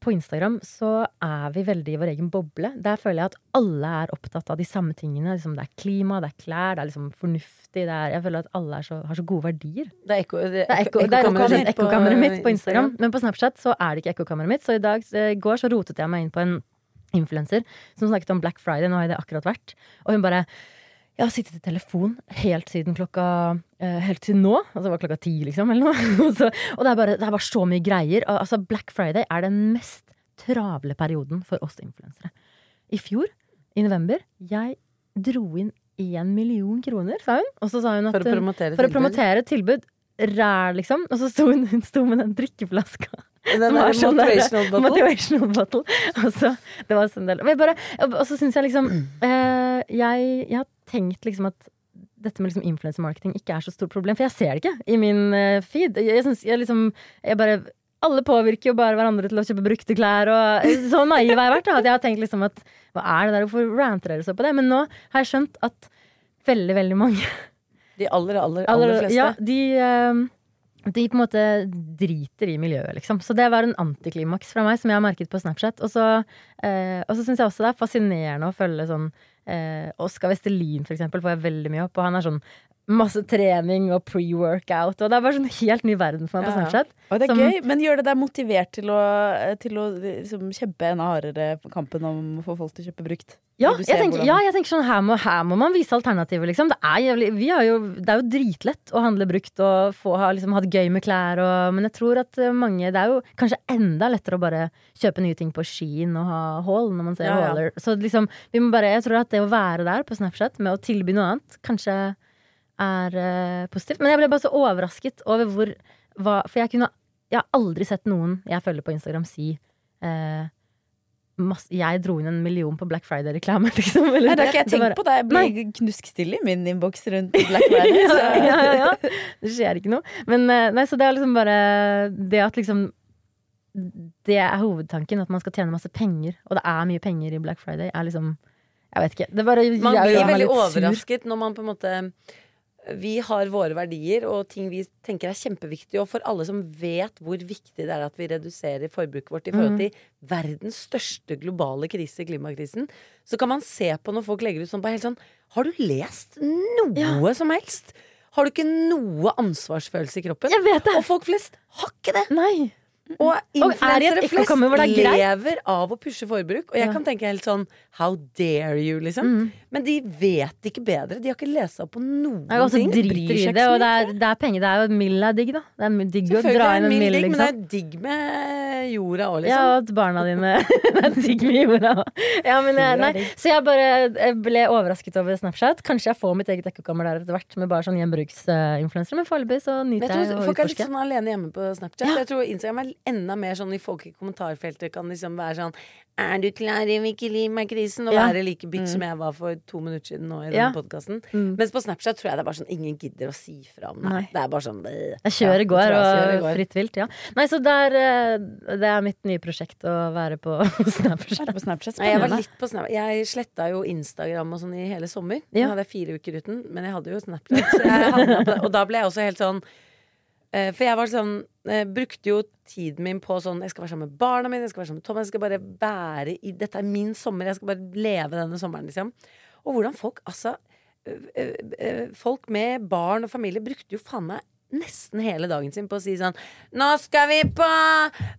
på Instagram så er vi veldig i vår egen boble. Der føler jeg at alle er opptatt av de samme tingene. Liksom det er klima, det er klær, det er liksom fornuftig. Er, jeg føler at alle er så, har så gode verdier. Det er er ekko- er ekkokammeret mitt på Instagram. Men på Snapchat så er det ikke ekkokammeret mitt. Så i dag, i går så rotet jeg meg inn på en influenser som snakket om Black Friday. Nå har det akkurat vært. Og hun bare jeg har sittet i telefon helt siden klokka eh, Helt til nå. Altså det var klokka ti, liksom. Eller noe. Og så, og det er, bare, det er bare så mye greier. Altså Black Friday er den mest travle perioden for oss influensere. I fjor, i november, jeg dro inn én million kroner, sa hun. Og så sa hun at For å promotere for å promotere tilbud. Ræl, liksom. Og så sto hun, hun sto med den drikkeflaska. Den som der var sånn der- motivational bottle. Motivational bottle. Og så, det var sånn del. Og, bare, og så syns jeg liksom eh, jeg, jeg har tenkt liksom at dette med liksom influencer marketing ikke er så stort problem, for jeg ser det ikke i min eh, feed. Jeg, synes, jeg liksom jeg bare alle påvirker jo bare hverandre til å kjøpe brukte klær. Og så naiv har jeg vært. Da, at jeg har tenkt liksom at hva er det der, hvorfor ranter dere så på det? Men nå har jeg skjønt at veldig, veldig mange De aller, aller, aller Aller- fleste. Ja, de, eh, de på en måte driter i miljøet, liksom. Så det var en antiklimaks fra meg, som jeg har merket på Snapchat. Og så, eh, så syns jeg også det er fascinerende å følge sånn Eh, Oskar Vestelin, for eksempel, får jeg veldig mye opp. Og han er sånn masse trening og pre-workout. Og det er bare sånn helt ny verden for meg Ja, på Snapchat. Og det er Som- gøy, men gjør det deg motivert til å, til å liksom, kjempe en hardere kampen om å få folk til å kjøpe brukt? Ja, jeg tenker, hvordan- ja, jeg tenker sånn her må, her må man vise alternativer, liksom. Det er, jævlig, vi har jo, det er jo dritlett å handle brukt og få, ha liksom, hatt gøy med klær og Men jeg tror at eh, mange Det er jo kanskje enda lettere å bare kjøpe nye ting på Shein og ha haul når man ser Ja, ja. hauler. Så liksom, vi må bare Jeg tror at det å være der på Snapchat med å tilby noe annet, kanskje er uh, positivt. Men jeg ble bare så overrasket over hvor hva, For jeg kunne Jeg har aldri sett noen jeg følger på Instagram si uh, masse, jeg dro inn en million på Black Friday-reklame, liksom. Eller- Nei, det har ikke jeg tenkt på. Det blir knusktille i min innboks rundt Black Friday. ja, ja, ja, ja. Det skjer ikke noe. Men eh, nei, så det er liksom bare Det at liksom Det er hovedtanken, at man skal tjene masse penger. Og det er mye penger i Black Friday. Er liksom Jeg vet ikke. Det bare Man blir veldig overrasket når man på en måte Vi har våre verdier og ting vi tenker er kjempeviktig. Og for alle som vet hvor viktig det er at vi reduserer forbruket vårt i forhold Mm. til verdens største globale krise, klimakrisen, så kan man se på når folk legger ut sånn på helt sånn Har du lest noe som helst? Har du ikke noe ansvarsfølelse i kroppen? Jeg vet det! Og folk flest har ikke det! Nei. Og er influensere flest er lever av å pushe forbruk. Og jeg Ja. kan tenke helt sånn How dare you, liksom. Mm. Men de vet ikke bedre. De har ikke lest opp på noen Jeg også ting. driter i det, og det er, det er penger. Det er jo mild er digg, da. Det er digg å dra inn en mill, liksom. men det er digg med jorda òg, Ja, liksom. og at barna dine Det er digg med jorda òg. Ja, men nei. Så jeg bare jeg ble overrasket over Snapchat. Kanskje jeg får mitt eget ekkokammer der etter hvert, med bare sånn gjenbruksinfluensere, men foreløpig så nyter jeg å utforske. folk er litt sånn alene hjemme på Snapchat. Jeg tror Instagram er enda mer sånn i folk i kommentarfeltet kan liksom være sånn Er du klar over klimakrisen? Og Ja. være like bitch som jeg var for to minutter siden nå i Ja. denne podkasten. Mm. Mens på Snapchat tror jeg det er bare sånn ingen gidder å si fra om det. Nei. Det er bare sånn. Jeg kjører Ja, går, og går. fritt vilt, ja. Nei, så det er, eh, det er mitt nye prosjekt å være på Snapchat. På Snapchat? Nei, jeg var litt på Snapchat. Jeg sletta jo Instagram og sånn i hele sommer. Ja. Nå hadde jeg fire uker uten, men jeg hadde jo Snapchat. Så jeg havna. Og da ble jeg også helt sånn For jeg var sånn jeg Brukte jo tiden min på sånn Jeg skal være sammen med barna mine, jeg skal være sammen med Tom, jeg skal bare være i Dette er min sommer, jeg skal bare leve denne sommeren, liksom. Og hvordan folk Altså eh, eh, eh, Folk med barn og familie brukte jo faen meg nesten hele dagen sin på å si sånn Nå skal vi på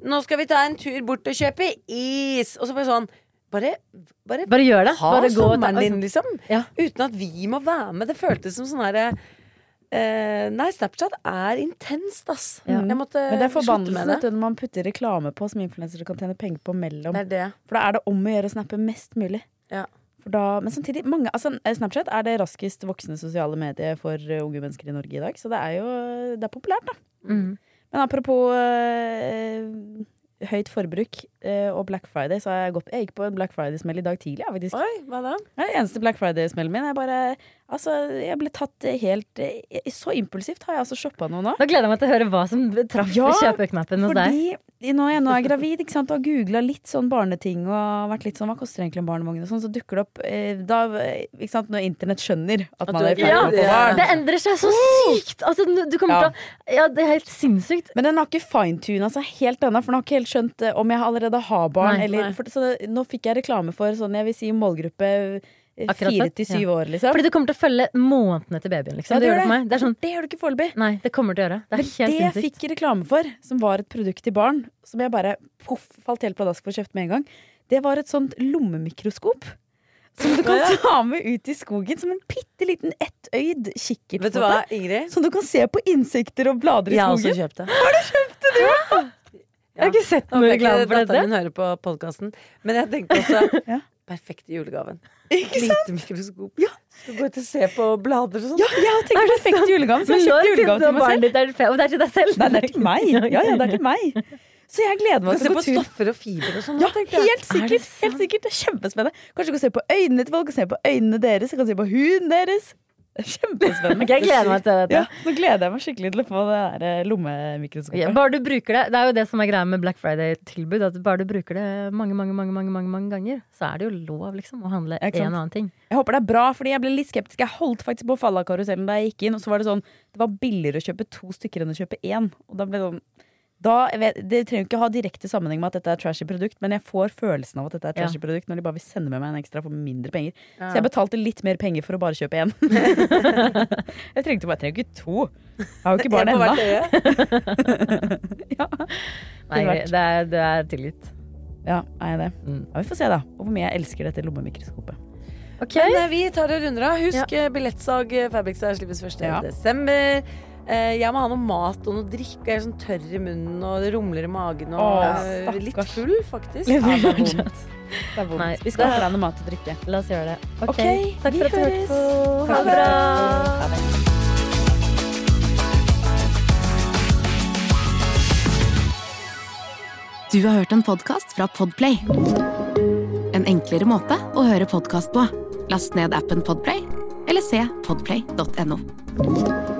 Nå skal vi ta en tur bort og kjøpe is! Og så bare sånn Bare, bare Bare gjør det. ha Bare gå sommeren din, liksom. Ja. Uten at vi må være med. Det føltes som sånn herre eh, Nei, Snapchat er intenst, ass. Ja. Jeg måtte Men det er forbannelsen når man putter reklame på som influensere kan tjene penger på mellom. Det er det. For da er det om å gjøre å snappe mest mulig. Ja. For da, men samtidig, mange, altså, Snapchat er det raskest voksende sosiale mediet for eh, unge mennesker i Norge i dag. Så det er jo det er populært, da. Mm. Men apropos øh, høyt forbruk øh, og Black Friday, så har jeg gått Jeg gikk på en Black Friday-smell i dag tidlig. Ja, faktisk. Oi, hva da? Det er den eneste Black Friday-smellen min. Jeg bare Altså, jeg ble tatt helt eh, Så impulsivt har jeg altså shoppa noe nå. Da gleder jeg meg til å høre hva som traff Ja, kjøpeknappen hos deg. Fordi nå er jeg nå er gravid ikke sant, og har googla litt sånn barneting og vært litt sånn Hva koster egentlig en barnevogn? Og sånn, så dukker det opp eh, da, ikke sant, når internett skjønner at, At man er i ferd med å få barn. Det endrer seg så sykt! Altså, du kommer Ja. til å Ja, det er helt sinnssykt. Men den har ikke finetuna seg helt ennå, for den har ikke helt skjønt eh, om jeg allerede har barn. Nei, eller, nei. for, så det, nå fikk jeg reklame for sånn, jeg vil si målgruppe fire det, til syv ja. år, liksom. Fordi du kommer til å følge månedene til babyen. Liksom. Ja, det gjør det meg. Det er sånn, det gjør du ikke foreløpig. nei, det kommer til å gjøre. Det er Men det jeg fikk reklame for, som var et produkt til barn, som jeg bare poff, falt helt pladask for å kjøpe med en gang, det var et sånt lommemikroskop. Som du kan ta med ut i skogen som en bitte liten ettøyd kikkert. Vet du hva. Ingrid? Som du kan se på insekter og blader i skogen. Jeg har også kjøpt det. Har du kjøpt det, du? Jeg har ikke sett noe reklame for dette. datteren min hører på podkasten, men jeg tenkte også Ja. Perfekte julegaven. Ikke sant? Lite mikroskop. Skal gå ut og se på blader og sånn. Ja, jeg har tenkt perfekt julegave, Men når til meg barnet ditt er det det er til deg selv? Nei, det er til meg. Ja, ja, det er til meg. Så jeg gleder meg til å på gå tur. stoffer og fiber og sånn. Ja, helt sikkert. Helt sikkert. Det er kjempespennende. Kanskje du kan se på øynene til folk, kan se på øynene deres, jeg kan se på huden deres. Kjempespennende. Okay, jeg gleder meg til dette. Ja, nå gleder jeg meg skikkelig til å få det der eh, lommemikroskopet. Ja, bare du bruker det Det er jo det som er greia med Black Friday-tilbud. At bare du bruker det mange mange, mange, mange, mange, mange ganger, så er det jo lov liksom å handle en og annen ting. Jeg håper det er bra, fordi jeg ble litt skeptisk. Jeg holdt faktisk på å falle av karusellen da jeg gikk inn, og så var det sånn Det var billigere å kjøpe to stykker enn å kjøpe én. Og da ble det sånn da, jeg vet, Det trenger jo ikke ha direkte sammenheng med at dette er trashy produkt, men jeg får følelsen av at dette er trashy produkt når de bare vil sende med meg en ekstra for mindre penger. Så jeg betalte litt mer penger for å bare kjøpe én. jeg trengte bare, jeg trenger ikke to. Jeg har jo ikke barn ennå. øye. Nei, det er, det er tilgitt. Ja, er jeg det? Mm. Ja, vi får se, da. Og hvor mye jeg elsker dette lommemikroskopet. Okay. Men eh, vi tar det runder av. Husk ja. billettsalg. Fabrics Fabricstyle slippes 1. Ja. desember. Eh, jeg må ha noe mat og noe drikke. Jeg er sånn tørr i munnen og det rumler i magen. Og Åh, litt full, faktisk. Ja, det er vondt. Det er vondt. Nei, vi skal ha deg noe mat og drikke. la oss gjøre det. Ok, okay Takk for at du hørte på. Ha det bra. Du har hørt en podkast fra Podplay. En enklere måte å høre podkast på. Last ned appen Podplay, eller se podplay.no.